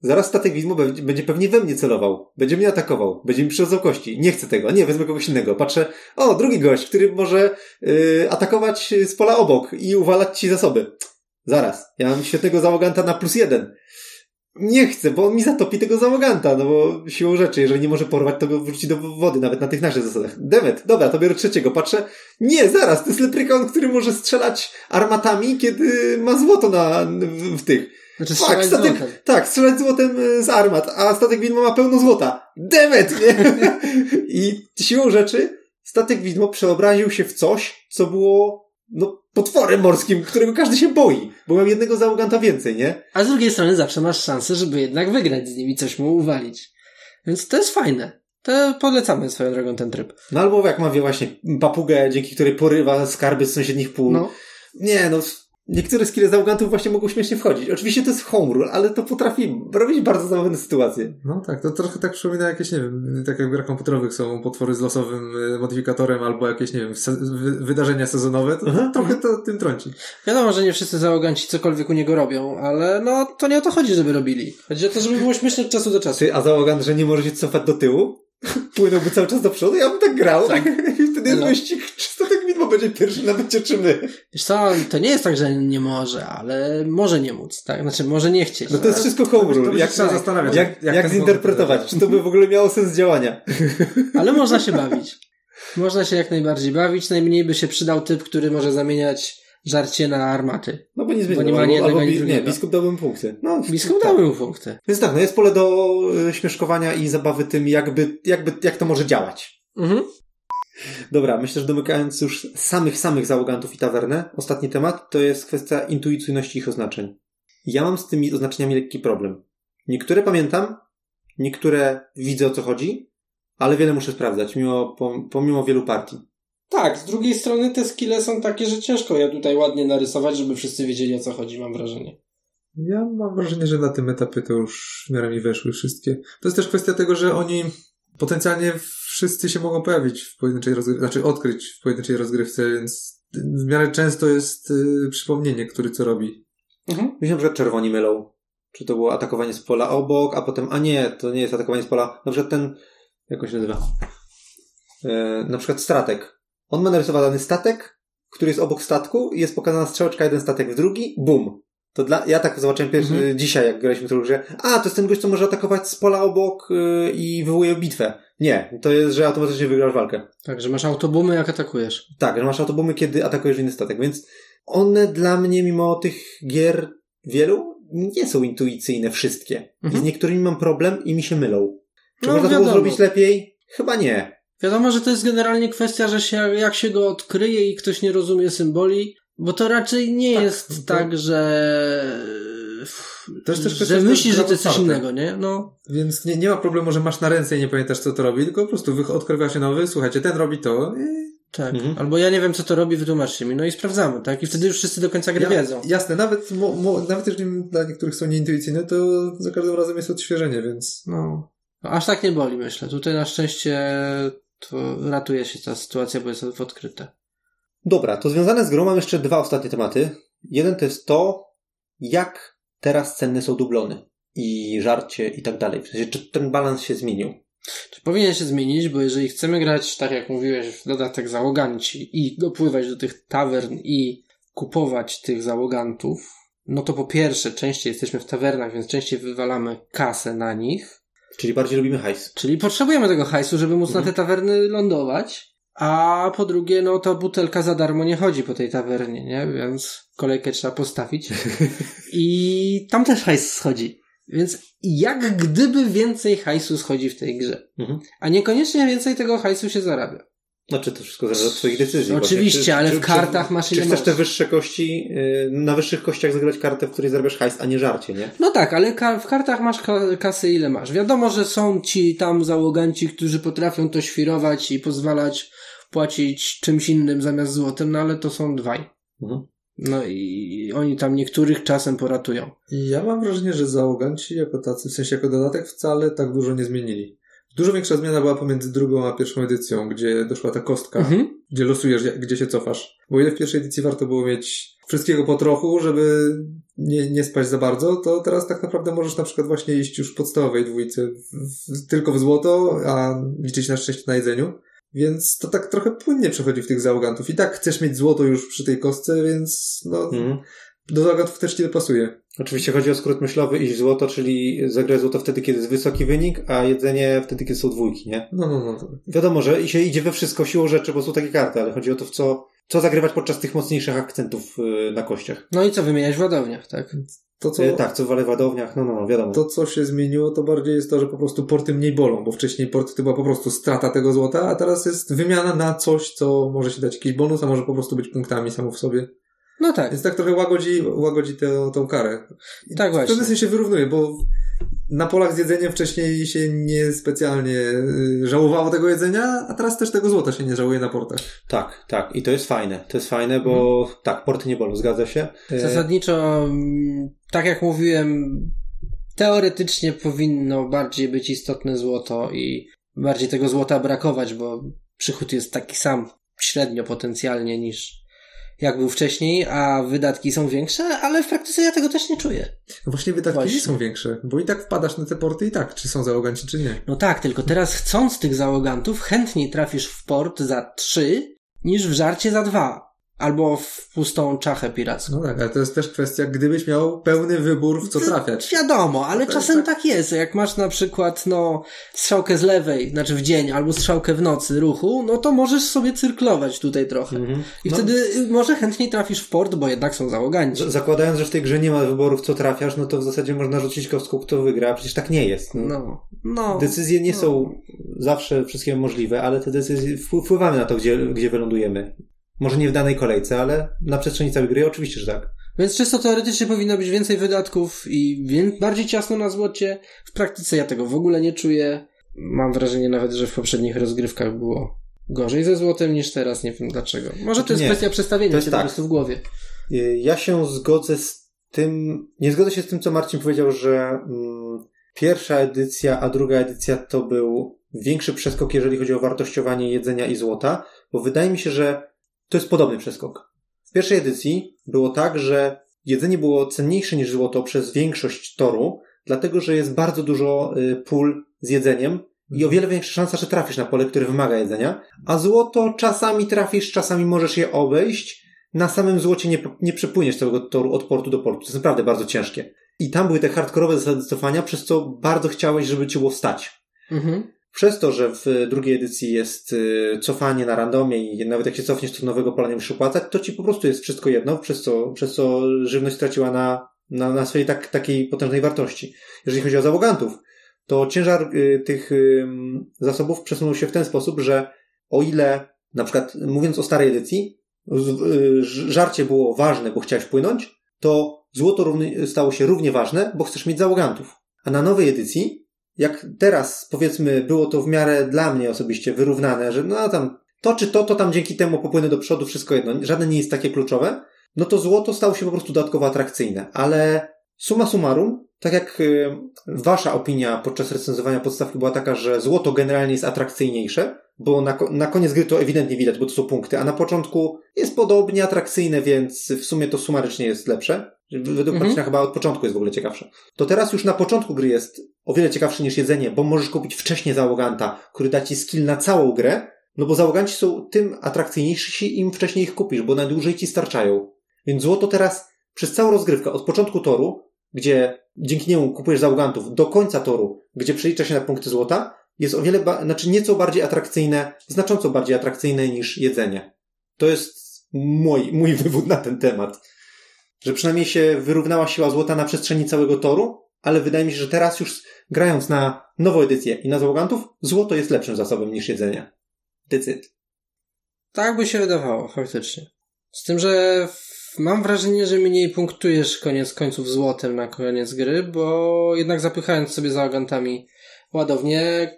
Zaraz statek widmo będzie pewnie we mnie celował. Będzie mnie atakował. Będzie mi przerzucał kości. Nie chcę tego. Nie, wezmę kogoś innego. Patrzę, o, drugi gość, który może yy, atakować z pola obok i uwalać ci zasoby. Zaraz. Ja mam świetnego załoganta na plus jeden. Nie chcę, bo on mi zatopi tego załoganta, no bo siłą rzeczy, jeżeli nie może porwać, to go wrzuci do wody, nawet na tych naszych zasadach. Demet, dobra, to biorę trzeciego, patrzę, nie, zaraz, to jest leprykon, który może strzelać armatami, kiedy ma złoto na, w, w tych. Znaczy Tak, strzelać statek, złotem. tak, strzelać złotem y, z armat, a statek widmo ma pełno złota. Demet, nie? I siłą rzeczy statek widmo przeobraził się w coś, co było, no, potworem morskim, którego każdy się boi, bo miał jednego załoganta więcej, nie? A z drugiej strony zawsze masz szansę, żeby jednak wygrać z nimi, coś mu uwalić. Więc to jest fajne. To polecamy swoją drogą ten tryb. No albo jak ma wie właśnie papugę, dzięki której porywa skarby z sąsiednich pól. No. Nie, no, niektóre skille załogantów właśnie mogą śmiesznie wchodzić. Oczywiście to jest home rule, ale to potrafi robić bardzo zabawne sytuacje. No tak, to trochę tak przypomina jakieś, nie wiem, tak jak w grach komputerowych są potwory z losowym y, modyfikatorem albo jakieś, nie wiem, se- wy- wydarzenia sezonowe, to Aha. trochę to tym trąci. Wiadomo, że nie wszyscy załoganci cokolwiek u niego robią, ale no to nie o to chodzi, żeby robili. Chodzi o to, żeby było śmieszne od czasu do czasu. Ty, a załogant, że nie może się cofać do tyłu? Płynąłby cały czas do przodu? Ja bym tak grał. Tak. Wtedy jest No. wyścig, czy statek widmo będzie pierwszy na czy my. Wiesz co, to nie jest tak, że nie może, ale może nie móc, tak? Znaczy, może nie chcieć. No to jest wszystko home To rule. Jak, się trzeba jak, zastanawiać, jak, jak zinterpretować? Czy to by w ogóle miało sens działania? Ale można się bawić. Można się jak najbardziej bawić. Najmniej by się przydał typ, który może zamieniać żarcie na armaty. No bo nic Bo będzie. nie ma albo, albo nie, drugiego. biskup dałbym punkty. No, Biskup tak. damy mu punkty. Więc tak, no jest pole do y, śmieszkowania i zabawy tym, jakby, jakby, jak to może działać. Mhm. Dobra, myślę, że domykając już samych, samych załogantów i tawernę, ostatni temat to jest kwestia intuicyjności ich oznaczeń. Ja mam z tymi oznaczeniami lekki problem. Niektóre pamiętam, niektóre widzę o co chodzi, ale wiele muszę sprawdzać, mimo, pom- pomimo wielu partii. Tak, z drugiej strony te skille są takie, że ciężko je tutaj ładnie narysować, żeby wszyscy wiedzieli o co chodzi, mam wrażenie. Ja mam wrażenie, że na tym etapie to już w miarę mi weszły wszystkie. To jest też kwestia tego, że oni potencjalnie wszyscy się mogą pojawić w pojedynczej rozgrywce, znaczy odkryć w pojedynczej rozgrywce, więc w miarę często jest y, przypomnienie, który co robi. Mhm. Mi się na przykład czerwoni mylą. Czy to było atakowanie z pola obok, a potem, a nie, to nie jest atakowanie z pola. Na przykład ten, jak on się nazywa? E, na przykład statek. On ma narysowany statek, który jest obok statku i jest pokazana strzałeczka, jeden statek w drugi, bum. To dla, ja tak zobaczyłem pierwszy, Mhm. dzisiaj, jak graliśmy w grę. A, to jest ten gość, co może atakować z pola obok y, i wywołuje bitwę. Nie, to jest, że automatycznie wygrasz walkę. Tak, że masz autobumy jak atakujesz. Tak, że masz autobumy, kiedy atakujesz inny statek, więc one dla mnie, mimo tych gier wielu, nie są intuicyjne wszystkie. I z Mhm. niektórymi mam problem i mi się mylą. Czy No, można to było wiadomo. zrobić lepiej? Chyba nie. Wiadomo, że to jest generalnie kwestia, że się, jak się go odkryje i ktoś nie rozumie symboli, bo to raczej nie Tak, jest to- tak, że... To jest też kwestia, że myślisz, że to jest coś innego, nie? No, Więc nie, nie ma problemu, że masz na ręce i nie pamiętasz, co to robi, tylko po prostu wych- odkrywa się nowy, słuchajcie, ten robi to i Tak. Mhm. Albo ja nie wiem, co to robi, wytłumaczcie mi. No i sprawdzamy, tak? I wtedy już wszyscy do końca gry wiedzą. Jasne, nawet, mo, mo, nawet jeżeli dla niektórych są nieintuicyjne, to za każdym razem jest odświeżenie, więc No. Aż tak nie boli, myślę. Tutaj na szczęście to ratuje się ta sytuacja, bo jest odkryte. Dobra, to związane z grą mam jeszcze dwa ostatnie tematy. Jeden to jest to, jak teraz cenne są dublony i żarcie i tak dalej. W sensie, czy ten balans się zmienił? Czy powinien się zmienić, bo jeżeli chcemy grać, tak jak mówiłeś, w dodatek załoganci i dopływać do tych tawern i kupować tych załogantów, no to po pierwsze, częściej jesteśmy w tawernach, więc częściej wywalamy kasę na nich, Czyli bardziej lubimy hajs. czyli potrzebujemy tego hajsu, żeby móc Mhm. na te tawerny lądować, a po drugie, no to butelka za darmo nie chodzi po tej tawernie, nie? Więc kolejkę trzeba postawić i tam też hajs schodzi. Więc jak gdyby więcej hajsu schodzi w tej grze. Mhm. A niekoniecznie więcej tego hajsu się zarabia. Znaczy to wszystko zależy od twoich decyzji. Oczywiście, właśnie. ale w kartach masz Czy chcesz te wyższe kości, yy, na wyższych kościach zagrać kartę, w której zarabiasz hajs, a nie żarcie, nie? No tak, ale w kartach masz ka- kasy ile masz. Wiadomo, że są ci tam załoganci, którzy potrafią to świrować i pozwalać płacić czymś innym zamiast złotym, no ale to są dwaj. Mhm. No i oni tam niektórych czasem poratują. Ja mam wrażenie, że załoganci jako tacy, w sensie jako dodatek wcale tak dużo nie zmienili. Dużo większa zmiana była pomiędzy drugą a pierwszą edycją, gdzie doszła ta kostka, Mhm. gdzie losujesz, gdzie się cofasz. Bo ile w pierwszej edycji warto było mieć wszystkiego po trochu, żeby nie, nie spać za bardzo, to teraz tak naprawdę możesz na przykład właśnie iść już w podstawowej dwójce w, w, tylko w złoto, a liczyć na szczęście na jedzeniu. Więc to tak trochę płynnie przechodzi w tych załogantów. I tak chcesz mieć złoto już przy tej kostce, więc no, Mhm. do załogantów też ci pasuje. Oczywiście chodzi o skrót myślowy iść złoto, czyli zagrać złoto wtedy, kiedy jest wysoki wynik, a jedzenie wtedy, kiedy są dwójki, nie? No, no, no. To, Wiadomo, że się idzie we wszystko siłą rzeczy, bo są takie karty, ale chodzi o to, w co, co zagrywać podczas tych mocniejszych akcentów yy, na kościach. No i co wymieniać w ładowniach, tak? to co... Yy, tak, co w wadowniach, no, no, no, wiadomo. To, co się zmieniło, to bardziej jest to, że po prostu porty mniej bolą, bo wcześniej porty to była po prostu strata tego złota, a teraz jest wymiana na coś, co może się dać jakiś bonus, a może po prostu być punktami samo w sobie. No tak. Więc tak trochę łagodzi, łagodzi tę, tą karę. I Tak W właśnie. pewnym sensie wyrównuje, bo na polach z jedzeniem wcześniej się nie specjalnie y, żałowało tego jedzenia, a teraz też tego złota się nie żałuje na portach. Tak, tak. I to jest fajne. To jest fajne, bo tak, porty nie bolą, zgadza się. Yy, Zasadniczo, mm, tak jak mówiłem, teoretycznie powinno bardziej być istotne złoto i bardziej tego złota brakować, bo przychód jest taki sam średnio potencjalnie niż jak był wcześniej, a wydatki są większe, ale w praktyce ja tego też nie czuję. No właśnie wydatki Właśnie. nie są większe, bo i tak wpadasz na te porty i tak, czy są załoganci, czy nie. No tak, tylko teraz chcąc tych załogantów, chętniej trafisz w port za trzy niż w żarcie za dwa. Albo w pustą czachę piracką. No tak, ale to jest też kwestia, gdybyś miał pełny wybór w co trafiać. Wiadomo, ale To jest czasem tak- tak jest. Jak masz na przykład, no, strzałkę z lewej, znaczy w dzień, albo strzałkę w nocy ruchu, no to możesz sobie cyrklować tutaj trochę. Mhm. I No, wtedy y, może chętniej trafisz w port, bo jednak są załoganci. z- Zakładając, że w tej grze nie ma wyborów, co trafiasz, no to w zasadzie można rzucić kostką, kto wygra, a przecież tak nie jest. No. No, no. Decyzje nie no. są zawsze wszystkie możliwe, ale te decyzje wpł- wpływamy na to, gdzie, gdzie wylądujemy. Może nie w danej kolejce, ale na przestrzeni całej gry oczywiście, że tak. Więc czysto teoretycznie powinno być więcej wydatków i bardziej ciasno na złocie. W praktyce ja tego w ogóle nie czuję. Mam wrażenie nawet, że w poprzednich rozgrywkach było gorzej ze złotem niż teraz. Nie wiem dlaczego. Może to jest Nie. kwestia przestawienia jest się tak. po prostu w głowie. Y, Ja się zgodzę z tym, nie zgodzę się z tym, co Marcin powiedział, że mm, pierwsza edycja, a druga edycja to był większy przeskok, jeżeli chodzi o wartościowanie jedzenia i złota, bo wydaje mi się, że to jest podobny przeskok. W pierwszej edycji było tak, że jedzenie było cenniejsze niż złoto przez większość toru, dlatego że jest bardzo dużo y, pól z jedzeniem i o wiele większa szansa, że trafisz na pole, które wymaga jedzenia, a złoto czasami trafisz, czasami możesz je obejść, na samym złocie nie, nie przepłyniesz całego toru od portu do portu. To jest naprawdę bardzo ciężkie. I tam były te hardkorowe zasady cofania, przez co bardzo chciałeś, żeby ci było stać. Mhm. Przez to, że w drugiej edycji jest y, cofanie na randomie i nawet jak się cofniesz, to nowego pola nie musisz opłacać, to ci po prostu jest wszystko jedno, przez co, przez co żywność straciła na, na, na swojej tak, takiej potężnej wartości. Jeżeli chodzi o załogantów, to ciężar y, tych y, zasobów przesunął się w ten sposób, że o ile, na przykład mówiąc o starej edycji, y, żarcie było ważne, bo chciałeś płynąć, to złoto równy, stało się równie ważne, bo chcesz mieć załogantów. A na nowej edycji, jak teraz powiedzmy było to w miarę dla mnie osobiście wyrównane, że no tam to czy to, to tam dzięki temu popłynę do przodu, wszystko jedno, żadne nie jest takie kluczowe, no to złoto stało się po prostu dodatkowo atrakcyjne. Ale summa summarum, tak jak y, wasza opinia podczas recenzowania podstawki była taka, że złoto generalnie jest atrakcyjniejsze, bo na, na koniec gry to ewidentnie widać, bo to są punkty, a na początku jest podobnie atrakcyjne, więc w sumie to sumarycznie jest lepsze. Według Mhm. mhm. chyba od początku jest w ogóle ciekawsze. To teraz już na początku gry jest o wiele ciekawsze niż jedzenie, bo możesz kupić wcześniej załoganta, który da ci skill na całą grę, no bo załoganci są tym atrakcyjniejsi, im wcześniej ich kupisz, bo na dłużej ci starczają. Więc złoto teraz przez całą rozgrywkę, od początku toru, gdzie dzięki niemu kupujesz załogantów, do końca toru, gdzie przelicza się na punkty złota, jest o wiele, ba- znaczy nieco bardziej atrakcyjne, znacząco bardziej atrakcyjne niż jedzenie. To jest mój, mój wywód na ten temat. Że przynajmniej się wyrównała siła złota na przestrzeni całego toru, ale wydaje mi się, że teraz już grając na nową edycję i na załogantów, złoto jest lepszym zasobem niż jedzenie. Decyd. Tak by się wydawało, faktycznie. Z tym, że mam wrażenie, że mniej punktujesz koniec końców złotem na koniec gry, bo jednak zapychając sobie załogantami ładownie,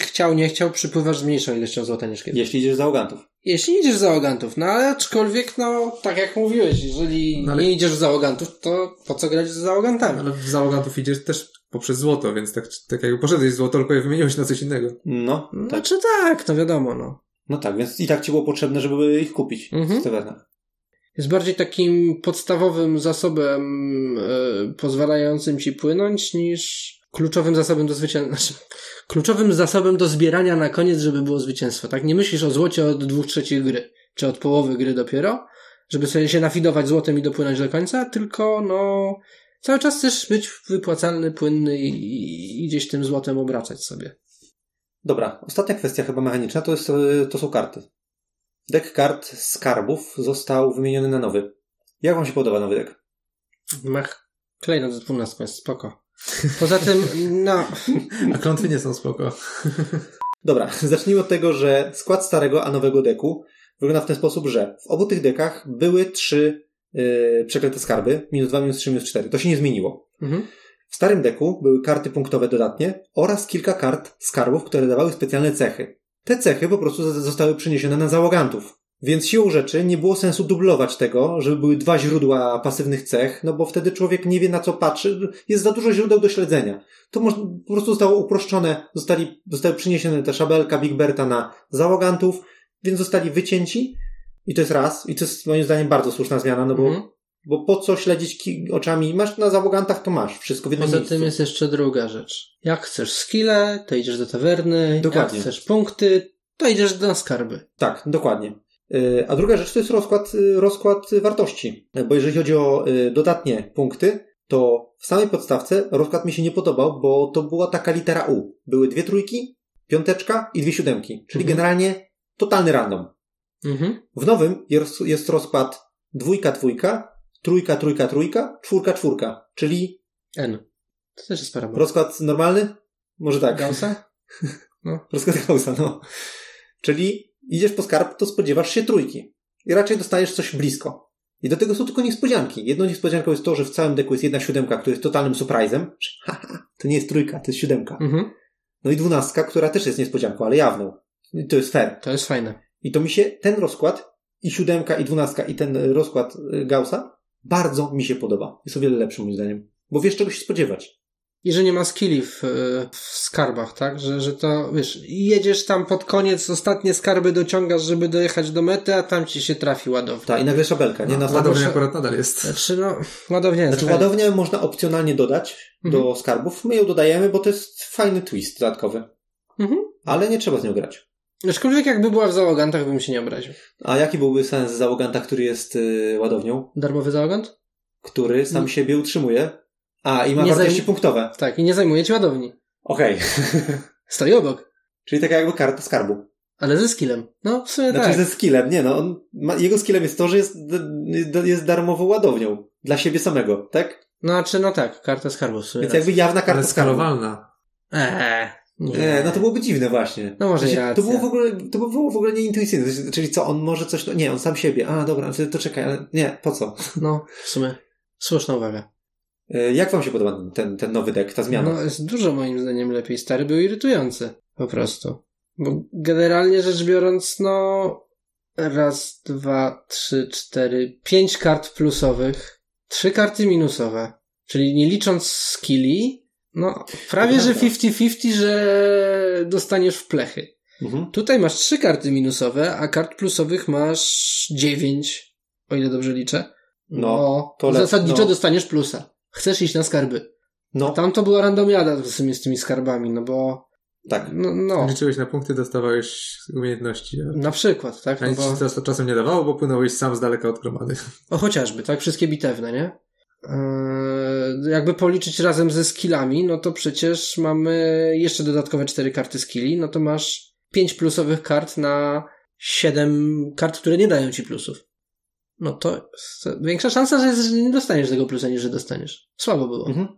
chciał, nie chciał, przypływasz z mniejszą ilością złota niż kiedyś. Jeśli idziesz z załogantów. Jeśli idziesz w załogantów, no ale aczkolwiek, no, tak jak mówiłeś, jeżeli No ale- nie idziesz w załogantów, to po co grać z załogantami? Ale w załogantów idziesz też poprzez złoto, więc tak, tak jakby poszedłeś z złoto, tylko je wymieniłeś na coś innego. No, tak. Znaczy tak, to wiadomo, no. No tak, więc i tak ci było potrzebne, żeby ich kupić Mhm. tavernach. Jest bardziej takim podstawowym zasobem e, pozwalającym ci płynąć niż kluczowym zasobem do zwycięstwa. Znaczy, kluczowym zasobem do zbierania na koniec, żeby było zwycięstwo. Tak? Nie myślisz o złocie od dwóch trzecich gry, czy od połowy gry dopiero, żeby sobie się nafidować złotem i dopłynąć do końca, tylko no cały czas chcesz być wypłacalny, płynny i, i, gdzieś tym złotem obracać sobie. Dobra, ostatnia kwestia chyba mechaniczna to, jest, e, to są karty. Deck kart skarbów został wymieniony na nowy. Jak wam się podoba nowy deck? Mach klejnot z 12 jest spoko. Poza tym, no, A klątwy nie są spoko. Dobra, zacznijmy od tego, że skład starego a nowego deku wygląda w ten sposób, że w obu tych dekach były trzy yy, przeklęte skarby, minus 2, minus 3, minus 4. To się nie zmieniło. mhm. W starym deku były karty punktowe dodatnie oraz kilka kart skarbów, które dawały specjalne cechy. Te cechy po prostu zostały przeniesione na załogantów. Więc siłą rzeczy nie było sensu dublować tego, żeby były dwa źródła pasywnych cech, no bo wtedy człowiek nie wie na co patrzy, jest za dużo źródeł do śledzenia. To po prostu zostało uproszczone, zostali, zostały przeniesione te szabelka Big Berta na załogantów, więc zostali wycięci i to jest raz, i to jest moim zdaniem bardzo słuszna zmiana, no bo, Mhm. bo po co śledzić oczami? Masz na załogantach, to masz wszystko w jednym Poza miejscu. tym jest jeszcze druga rzecz. Jak chcesz skille, to idziesz do tawerny. Dokładnie. Jak chcesz punkty, to idziesz na skarby. Tak, dokładnie. Y, A druga rzecz to jest rozkład, y, rozkład wartości. Bo jeżeli chodzi o dodatnie punkty, to w samej podstawce rozkład mi się nie podobał, bo to była taka litera U. Były dwie trójki, piąteczka i dwie siódemki. Czyli Mhm. generalnie totalny random. Mhm. W nowym jest, jest rozkład dwójka, dwójka, trójka, trójka, trójka, czwórka, czwórka. Czyli N. To też jest parabola. rozkład normalny? Może tak. Gaussa? Rozkład Gaussa, no. Czyli idziesz po skarb, to spodziewasz się trójki. I raczej dostajesz coś blisko. I do tego są tylko niespodzianki. Jedną niespodzianką jest to, że w całym deku jest jedna siódemka, która jest totalnym surprisem. Że, Haha, to nie jest trójka, to jest siódemka. Mhm. No i dwunastka, która też jest niespodzianką, ale jawną. I to jest fair. To jest fajne. I to mi się, ten rozkład, i siódemka, i dwunastka, i ten rozkład y, Gaussa, bardzo mi się podoba. Jest o wiele lepszy moim zdaniem. Bo wiesz czego się spodziewać. I że nie ma skilli w, w skarbach, tak? Że, że to, wiesz, jedziesz tam pod koniec, ostatnie skarby dociągasz, żeby dojechać do mety, a tam ci się trafi ładownia. Ta, i nagle szabelka, nie? Na Ładownia akurat nadal jest. Znaczy, no, ładownia jest Znaczy fajna. ładownię można opcjonalnie dodać Mhm. do skarbów. My ją dodajemy, bo to jest fajny twist dodatkowy. Mhm. Ale nie trzeba z nią grać. Aczkolwiek jakby była w załogantach, bym się nie obraził. A jaki byłby sens załoganta, który jest y, ładownią? Darmowy załogant? Który sam siebie utrzymuje? A, i ma Nie wartości zajm- punktowe. Tak, i nie zajmuje ci ładowni. Okej. Stoi obok. Czyli taka jakby karta skarbu. Ale ze skillem. No, w sumie Znaczy tak. ze skillem. Nie no, on ma, jego skillem jest to, że jest, jest darmową ładownią. Dla siebie samego, tak? Znaczy, no tak, karta skarbu w sumie. Więc jakby jawna karta Ale skarbu. skalowalna. Eee, nie. Nie, no to byłoby dziwne właśnie. No może i To było w ogóle, to było w ogóle nieintuicyjne. Czyli co, on może coś, no nie, on sam siebie. A, dobra, to, to czekaj, ale nie, po co? No, w sumie. Słuszna uwaga. E, Jak wam się podoba ten, ten nowy deck, ta zmiana? No, jest dużo moim zdaniem lepiej. Stary był irytujący. Po prostu. Bo generalnie rzecz biorąc, no raz, dwa, trzy, cztery, pięć kart plusowych, trzy karty minusowe. Czyli nie licząc skilli, no prawie że 50-50, że dostaniesz w plechy. Mhm. Tutaj masz trzy karty minusowe, a kart plusowych masz dziewięć, o ile dobrze liczę. No, to lep- zasadniczo no. dostaniesz plusa. Chcesz iść na skarby. No, Tam to była randomiada w sumie z tymi skarbami, no bo tak. no, no Liczyłeś na punkty, dostawałeś umiejętności. a- na przykład, tak? A No nic ci bo, to czasem nie dawało, bo płynąłeś sam z daleka od gromady. o chociażby, tak? Wszystkie bitewne, nie? Eee, jakby policzyć razem ze skillami, no to przecież mamy jeszcze dodatkowe cztery karty skilli, no to masz pięć plusowych kart na siedem kart, które nie dają ci plusów. No to większa szansa, że, że nie dostaniesz tego plusa, niż że dostaniesz. Słabo było. Mhm.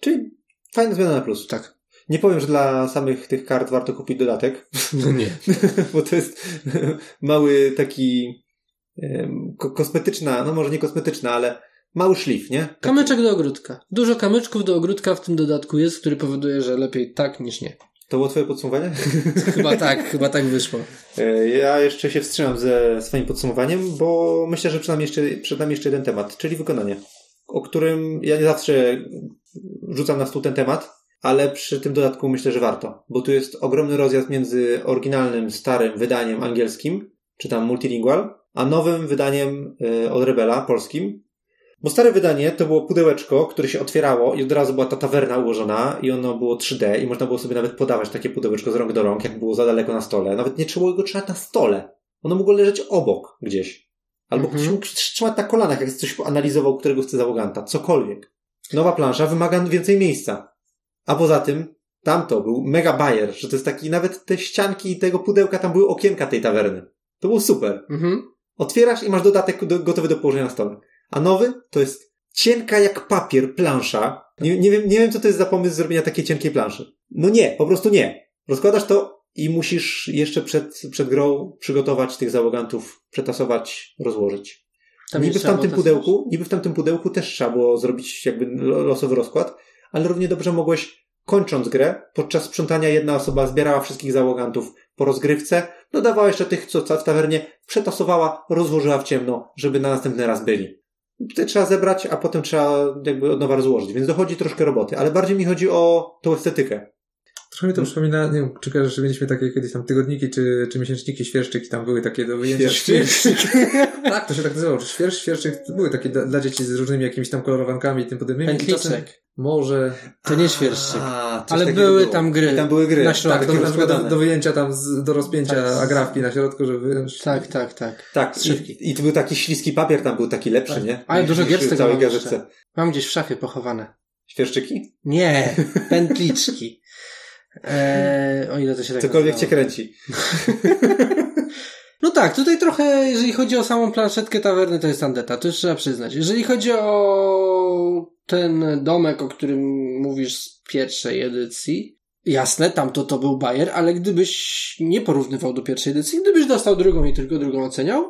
Czyli fajna zmiana na plus. Tak. Nie powiem, że dla samych tych kart warto kupić dodatek, No nie. bo to jest mały taki ko- kosmetyczna, no może nie kosmetyczna, ale mały szlif, nie? Taki- Kamyczek do ogródka. Dużo kamyczków do ogródka w tym dodatku jest, który powoduje, że lepiej tak niż nie. To było twoje podsumowanie? Chyba tak, chyba tak wyszło. E, Ja jeszcze się wstrzymam ze swoim podsumowaniem, bo myślę, że przed nami jeszcze, przed nami jeszcze jeden temat, czyli wykonanie, o którym ja nie zawsze rzucam na stół ten temat, ale przy tym dodatku myślę, że warto, bo tu jest ogromny rozjazd między oryginalnym, starym wydaniem angielskim, czy tam multilingual, a nowym wydaniem e, od Rebela, polskim. Bo stare wydanie to było pudełeczko, które się otwierało i od razu była ta tawerna ułożona i ono było 3D i można było sobie nawet podawać takie pudełeczko z rąk do rąk, jak było za daleko na stole. Nawet nie trzeba go trzymać na stole. Ono mogło leżeć obok gdzieś. Albo Mhm. ktoś mógł trzymać na kolanach, jak coś analizował, którego chce załoganta. Cokolwiek. Nowa plansza wymaga więcej miejsca. A poza tym, tamto był mega bajer, że to jest taki, nawet te ścianki tego pudełka, tam były okienka tej tawerny. To było super. Mhm. Otwierasz i masz dodatek do, gotowy do położenia na stole. A nowy to jest cienka jak papier plansza. Nie, nie, wiem, nie wiem, co to jest za pomysł zrobienia takiej cienkiej planszy. No nie, po prostu nie. Rozkładasz to i musisz jeszcze przed, przed grą przygotować tych załogantów, przetasować, rozłożyć. Tam niby w tamtym pudełku, niby w tamtym pudełku też trzeba było zrobić jakby lo- losowy rozkład, ale równie dobrze mogłeś, kończąc grę, podczas sprzątania jedna osoba zbierała wszystkich załogantów po rozgrywce, dodawała jeszcze tych, co w tawernie, przetasowała, rozłożyła w ciemno, żeby na następny raz byli. Tutaj trzeba zebrać, a potem trzeba jakby od nowa rozłożyć, więc dochodzi troszkę roboty, ale bardziej mi chodzi o tą estetykę. Trochę mi to przypomina, nie wiem, czy kojarzysz, że mieliśmy takie kiedyś tam tygodniki, czy, czy miesięczniki, świerszczyki, tam były takie do wyjęcia. Świerszczyk. tak, to się tak nazywało. Świersz, świerszczyk, to były takie dla, dla dzieci z różnymi jakimiś tam kolorowankami i tym podobnymi. I czasem Może... To nie świerszczyk. A, Ale były było. tam gry. I tam były gry. Na środku. Tak, takie to na przykład do, do wyjęcia tam, z, do rozpięcia Tak. agrafki na środku, żeby... Tak, tak, tak. Tak, Szybki. i, i to był taki śliski papier, tam był taki lepszy, Tak. nie? Ale dużo gier z tego całej mam gazetce. Mam gdzieś w szafie pochowane. Świerszczyki? Nie, pętliczki. Eee, o ile to się tak Cokolwiek cię kręci. No tak, tutaj trochę, jeżeli chodzi o samą planszetkę tawerny, to jest tandeta, to już trzeba przyznać. Jeżeli chodzi o ten domek, o którym mówisz z pierwszej edycji, jasne, tamto to był bajer, ale gdybyś nie porównywał do pierwszej edycji, gdybyś dostał drugą i tylko drugą oceniał,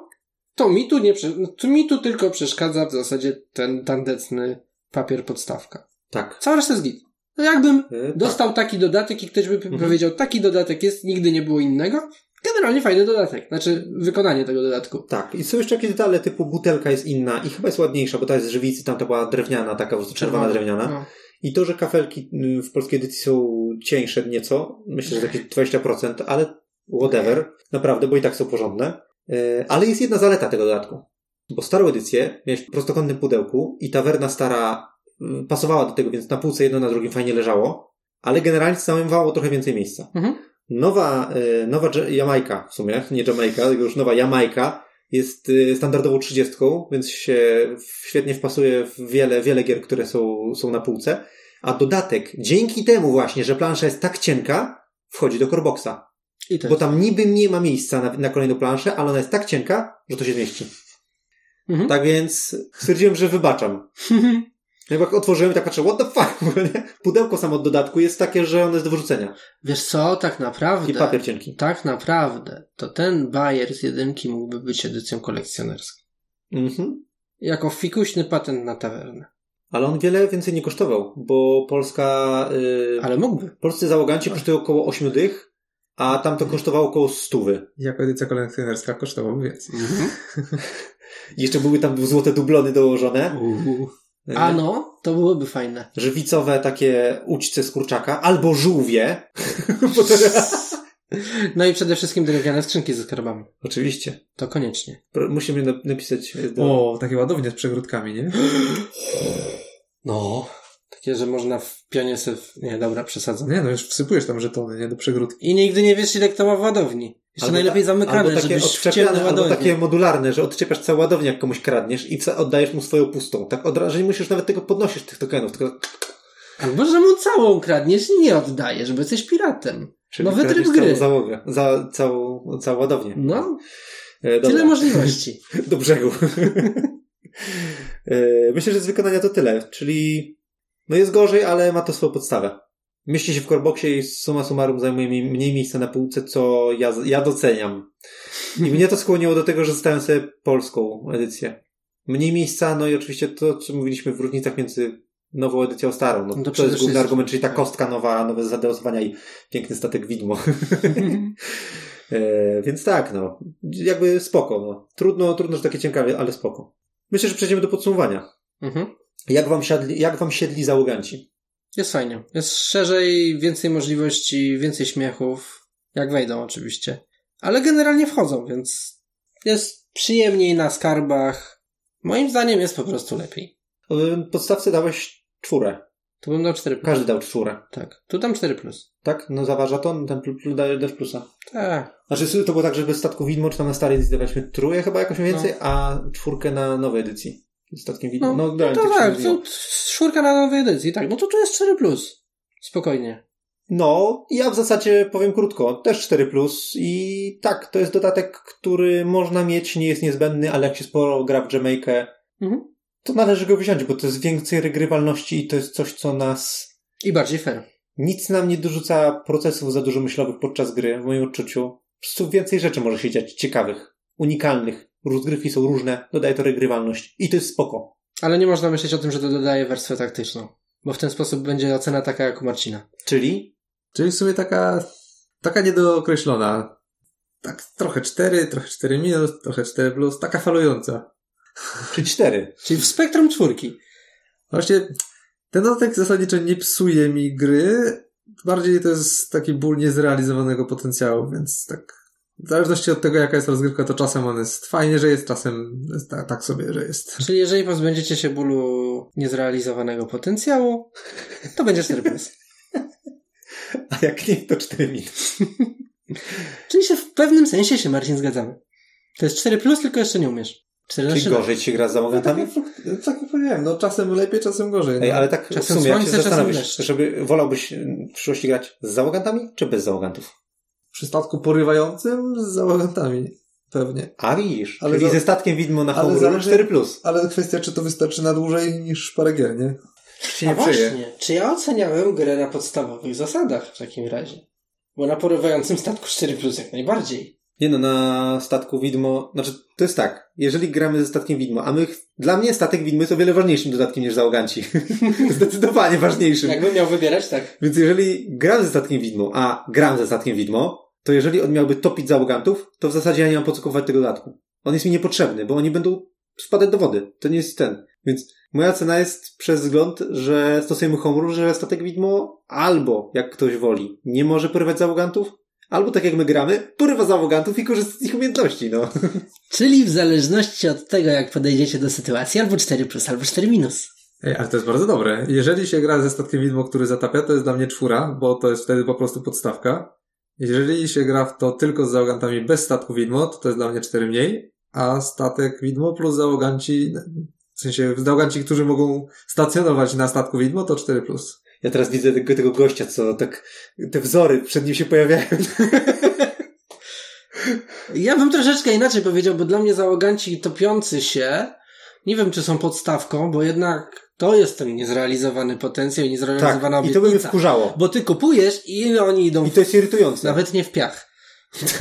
to mi tu nie, to mi tu tylko przeszkadza w zasadzie ten tandetny papier podstawka. Tak. Cała reszta jest git. No jakbym E, dostał taki dodatek i ktoś by Mhm. powiedział, taki dodatek jest, nigdy nie było innego. Generalnie fajny dodatek. Znaczy, wykonanie tego dodatku. Tak. I są jeszcze jakieś detale, typu butelka jest inna i chyba jest ładniejsza, bo ta jest z żywicy, tamta była drewniana, taka po prostu czerwona drewniana. No. I to, że kafelki y, w polskiej edycji są cieńsze nieco, myślę, że jakieś 20%, ale whatever, naprawdę, bo i tak są porządne. Y, Ale jest jedna zaleta tego dodatku. Bo starą edycję miałeś w prostokątnym pudełku i tawerna stara y, pasowała do tego, więc na półce jedno na drugim fajnie leżało, ale generalnie zajmowało trochę więcej miejsca. Mhm. Nowa, y, nowa Jamajka w sumie, nie Jamajka, tylko już nowa Jamajka jest y, standardową 30, więc się świetnie wpasuje w wiele, wiele gier, które są, są na półce. A dodatek, dzięki temu właśnie, że plansza jest tak cienka, wchodzi do Coreboxa. I to Bo tam niby nie ma miejsca na, na kolejną planszę, ale ona jest tak cienka, że to się zmieści. Mhm. Tak więc stwierdziłem, że wybaczam. Jak otworzyłem, tak patrzę, what the fuck? nie? Pudełko samo od dodatku jest takie, że ono jest do wyrzucenia. Wiesz co, tak naprawdę. I papier cienki. Tak naprawdę, to ten Bayer z jedynki mógłby być edycją kolekcjonerską. Mhm. Jako fikuśny patent na tawernę. Ale on wiele więcej nie kosztował, bo polska, yy, Ale mógłby. polscy załoganci kosztują około 8 dych, a tam to kosztowało około stówy. Jako edycja kolekcjonerska kosztowałaby więcej. Jeszcze były tam złote dublony dołożone. A no, to byłoby fajne. Żywicowe takie ućce z kurczaka, albo żółwie. No i przede wszystkim drewniane skrzynki ze skarbami. Oczywiście. To koniecznie. Pro- Musimy nap- napisać do... O, takie ładownie z przegródkami, nie? No. Takie, że można w pionie sobie... Nie, dobra, przesadzam. Nie, no już wsypujesz tam żetony, nie? Do przegródki. I nigdy nie wiesz, ile kto ma w ładowni. Jeszcze Albo najlepiej zamykane, albo takie żebyś w odczepiane, ciemny albo takie modularne, że odczepiasz całą ładownię, jak komuś kradniesz i oddajesz mu swoją pustą. Tak od razu, nie musisz nawet tego podnosić, tych tokenów, tylko Albo, że mu całą kradniesz i nie oddajesz, bo jesteś piratem. czyli Nowy tryb gry. całą załogę, za, całą, całą ładownię. No, E, tyle możliwości. Do brzegu. E, Myślę, że z wykonania to tyle, czyli no jest gorzej, ale ma to swoją podstawę. Mieści się w Coreboxie i summa summarum zajmuje mi mniej miejsca na półce, co ja, ja doceniam. I mnie to skłoniło do tego, że zostałem sobie polską edycję. Mniej miejsca, no i oczywiście to, co mówiliśmy w różnicach między nową edycją a starą. No, No to to, jest główny wszystkim. argument, czyli ta kostka nowa, nowe zadelosowania i piękny statek widmo. E, więc tak, no. Jakby spoko, no. Trudno, trudno, że takie ciekawe, ale spoko. Myślę, że przejdziemy do podsumowania. Mhm. Jak wam siadli, jak wam siedli załoganci? Jest fajnie. Jest szerzej, więcej możliwości, więcej śmiechów. Jak wejdą oczywiście. Ale generalnie wchodzą, więc jest przyjemniej na skarbach. Moim zdaniem jest po prostu lepiej. Podstawce dałeś czwórę. Tu bym dał 4 plus. Każdy dał czwórę. Tak. Tu dam 4 plus. Tak? No zaważa to, no ten pl- pl- daje- dasz plusa. Tak. Znaczy to było tak, że bez statku widmo, czy tam na starej edycji dawaliśmy trójkę chyba jakoś mniej więcej, a czwórkę na nowej edycji. Statkiem widmo. No, No, no, to tak. To czwórka na nowej edycji. Tak. No to tu jest 4 plus. Spokojnie. No, ja w zasadzie powiem krótko, też 4 plus i tak, to jest dodatek, który można mieć, nie jest niezbędny, ale jak się sporo gra w Jamaikę, Mhm. to należy go wziąć, bo to jest więcej regrywalności i to jest coś, co nas I bardziej fair. nic nam nie dorzuca procesów za dużo myślowych podczas gry, w moim odczuciu. Po prostu więcej rzeczy może się dziać, ciekawych, unikalnych. Rozgrywki są różne, dodaje to regrywalność i to jest spoko. Ale nie można myśleć o tym, że to dodaje warstwę taktyczną. Bo w ten sposób będzie ocena taka jak u Marcina. Czyli Czyli w sumie taka, taka niedookreślona. Tak, trochę 4, trochę 4 minus, trochę 4 plus, taka falująca. czy cztery. Czyli w spektrum czwórki. Właśnie ten dodatek zasadniczo nie psuje mi gry, bardziej to jest taki ból niezrealizowanego potencjału, więc tak w zależności od tego, jaka jest rozgrywka, to czasem on jest fajnie, że jest, czasem jest tak, tak sobie, że jest. Czyli jeżeli pozbędziecie się bólu niezrealizowanego potencjału, to będzie 4 plus. A jak nie, to cztery minus. Czyli się w pewnym sensie się, Marcin, zgadzamy. To jest 4 plus, tylko jeszcze nie umiesz. 4 na Czyli 3. gorzej ci się gra z załogantami? Tak jak powiedziałem, no czasem lepiej, czasem gorzej. No. Ej, ale tak Czasem w sumie, jak się słońce, zastanowisz, żeby wolałbyś w przyszłości grać z załogantami, czy bez załogantów? Przy statku porywającym z załogantami. Pewnie. A widzisz, Ale czyli za- ze statkiem widmo na ale homebrew zależy- 4+. Plus. Ale kwestia, czy to wystarczy na dłużej niż parę gier, nie? Czy A nie przyje? właśnie, czy ja oceniałem grę na podstawowych zasadach w takim razie? Bo na porywającym statku 4 plus jak najbardziej. Nie no, na statku widmo, znaczy to jest tak, jeżeli gramy ze statkiem widmo, a my, dla mnie statek widmo jest o wiele ważniejszym dodatkiem niż załoganci. Zdecydowanie ważniejszym. Jakbym miał wybierać, tak. Więc jeżeli gram ze statkiem widmo, a gram ze statkiem widmo, to jeżeli on miałby topić załogantów, to w zasadzie ja nie mam po co kupować tego dodatku. On jest mi niepotrzebny, bo oni będą wpadać do wody. To nie jest ten. Więc moja cena jest przez wzgląd, że stosujemy homebrew, że statek widmo albo, jak ktoś woli, nie może porywać załogantów, albo tak jak my gramy, porywa załogantów i korzysta z ich umiejętności, no. Czyli w zależności od tego, jak podejdziecie do sytuacji, albo 4 plus, albo 4 minus. Ej, ale to jest bardzo dobre. Jeżeli się gra ze statkiem widmo, który zatapia, to jest dla mnie czwóra, bo to jest wtedy po prostu podstawka. Jeżeli się gra w to tylko z załogantami bez statku widmo, to to jest dla mnie cztery mniej, a statek widmo plus załoganci, w sensie załoganci, którzy mogą stacjonować na statku widmo, to 4 plus. Ja teraz widzę tego, tego gościa, co tak, te wzory przed nim się pojawiają. Ja bym troszeczkę inaczej powiedział, bo dla mnie załoganci topiący się, nie wiem czy są podstawką, bo jednak to jest ten niezrealizowany potencjał i niezrealizowana Tak, i to by mnie obietnica. wkurzało. Bo ty kupujesz i oni idą I to jest irytujące. nawet nie w piach.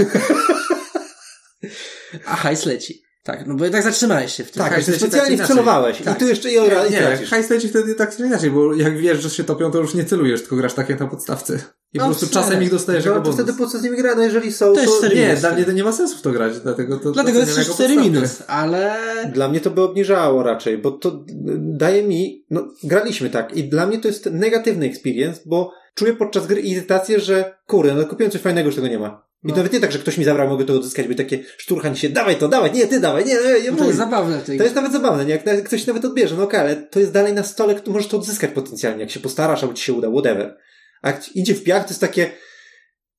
A hajs leci. Tak, no bo jednak zatrzymałeś się w tym. Tak, leci specjalnie tak wcelowałeś. inaczej. I tu jeszcze i ora, i Nie, leci wtedy tak czy inaczej, bo jak wiesz, że się topią, to już nie celujesz, tylko grasz takie na podstawce. I No, po prostu czasem ich dostajesz No jako to bonus. wtedy po co z nimi gra? No jeżeli są, To jest to... Nie, dla mnie to nie ma sensu w to grać, dlatego to Dlatego jest też jako 4 podstawkę. minus, ale Dla mnie to by obniżało raczej, bo to daje mi, no graliśmy tak i dla mnie to jest negatywny experience, bo czuję podczas gry irytację, że kurde, no kupiłem coś fajnego, już tego nie ma. I No. nawet nie tak, że ktoś mi zabrał, mogę to odzyskać, by takie szturchanie się, dawaj to, dawaj, nie, ty dawaj, nie, nie, nie to mój. jest zabawne tej To jest nawet zabawne, nie? Jak ktoś nawet odbierze, no okej, ale to jest dalej na stole, to możesz to odzyskać potencjalnie, jak się postarasz, albo ci się uda, whatever. A jak idzie w piach, to jest takie,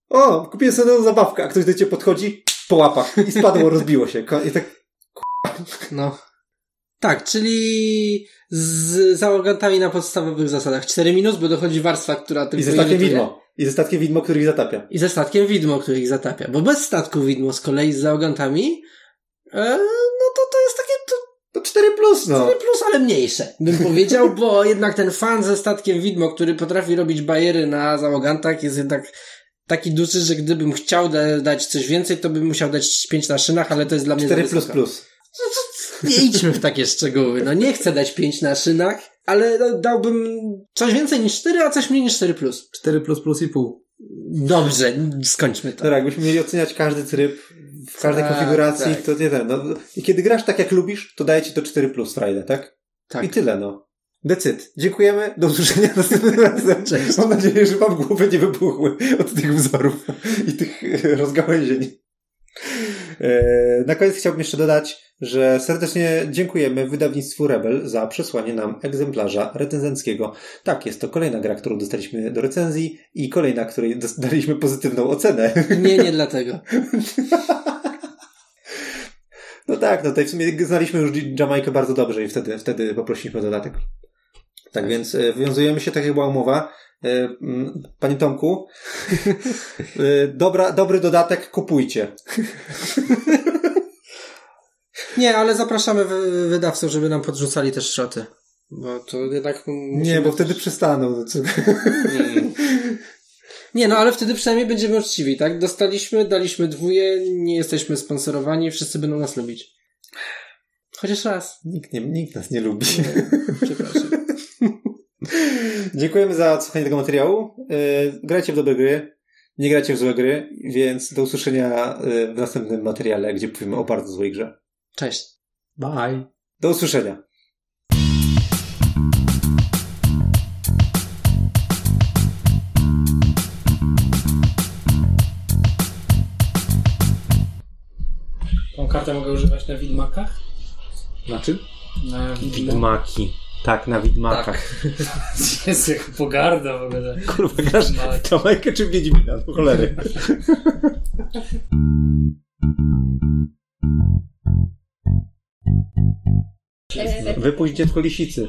o, kupiłem sobie nową zabawkę, a ktoś do ciebie podchodzi, po łapach i spadło, rozbiło się. I tak, No. Tak, czyli z załogantami na podstawowych zasadach. 4 minus, bo dochodzi warstwa, która tylko i irytuje. widmo. I ze statkiem widmo, który ich zatapia. I ze statkiem widmo, który ich zatapia. Bo bez statku widmo z kolei z załogantami, e, no to to jest takie to To 4 plus, no. 4 plus, ale mniejsze, bym powiedział, bo jednak ten fan ze statkiem widmo, który potrafi robić bajery na załogantach jest jednak taki duży, że gdybym chciał da, dać coś więcej, to bym musiał dać 5 na szynach, ale to jest dla mnie 4 za plus plus. Nie idźmy w takie szczegóły. No nie chcę dać 5 na szynach, ale no, dałbym coś więcej niż 4, a coś mniej niż 4 plus. 4 plus plus i pół. Dobrze, skończmy to. Dobra, jakbyśmy mieli oceniać każdy tryb w każdej Tak, konfiguracji, tak. to nie ten, no. I kiedy grasz tak jak lubisz, to daje ci to 4 plus Friday, tak? Tak. I tyle, no. Decyd. Dziękujemy. Do usłyszenia następnym razem. Cześć. Mam nadzieję, że wam głowy nie wybuchły od tych wzorów i tych e, rozgałęzień. E, Na koniec chciałbym jeszcze dodać, że serdecznie dziękujemy wydawnictwu Rebel za przesłanie nam egzemplarza recenzenckiego. Tak, jest to kolejna gra, którą dostaliśmy do recenzji i kolejna, której dos- daliśmy pozytywną ocenę. Nie, nie dlatego. No tak, no tutaj w sumie znaliśmy już Jamaikę bardzo dobrze i wtedy, wtedy poprosiliśmy o dodatek. Tak więc e, wywiązujemy się, tak jak była umowa. E, mm, Panie Tomku, e, dobra, dobry dodatek kupujcie. Nie, ale zapraszamy wy- wydawców, żeby nam podrzucali też szoty. Bo to jednak. Nie, bo wtedy przestaną. Nie. Nie, no ale wtedy przynajmniej będziemy uczciwi, tak? Dostaliśmy, daliśmy dwóje, nie jesteśmy sponsorowani, wszyscy będą nas lubić. Chociaż raz. Nikt, nie, nikt nas nie lubi. Przepraszam. Dziękujemy za odsłuchanie tego materiału. E, Grajcie w dobre gry, nie grajcie w złe gry, więc do usłyszenia e, w następnym materiale, gdzie powiemy o bardzo złej grze. Cześć. Bye. Do usłyszenia. Tą kartę mogę używać na widmakach? Na czym? Na widmakach. Widmaki. Tak, na widmakach. Jest jak pogarda w ogóle. Kurwa, grasz. Jamajkę czy Wiedźmina? Do cholery. Wypuść dziecko lisicy.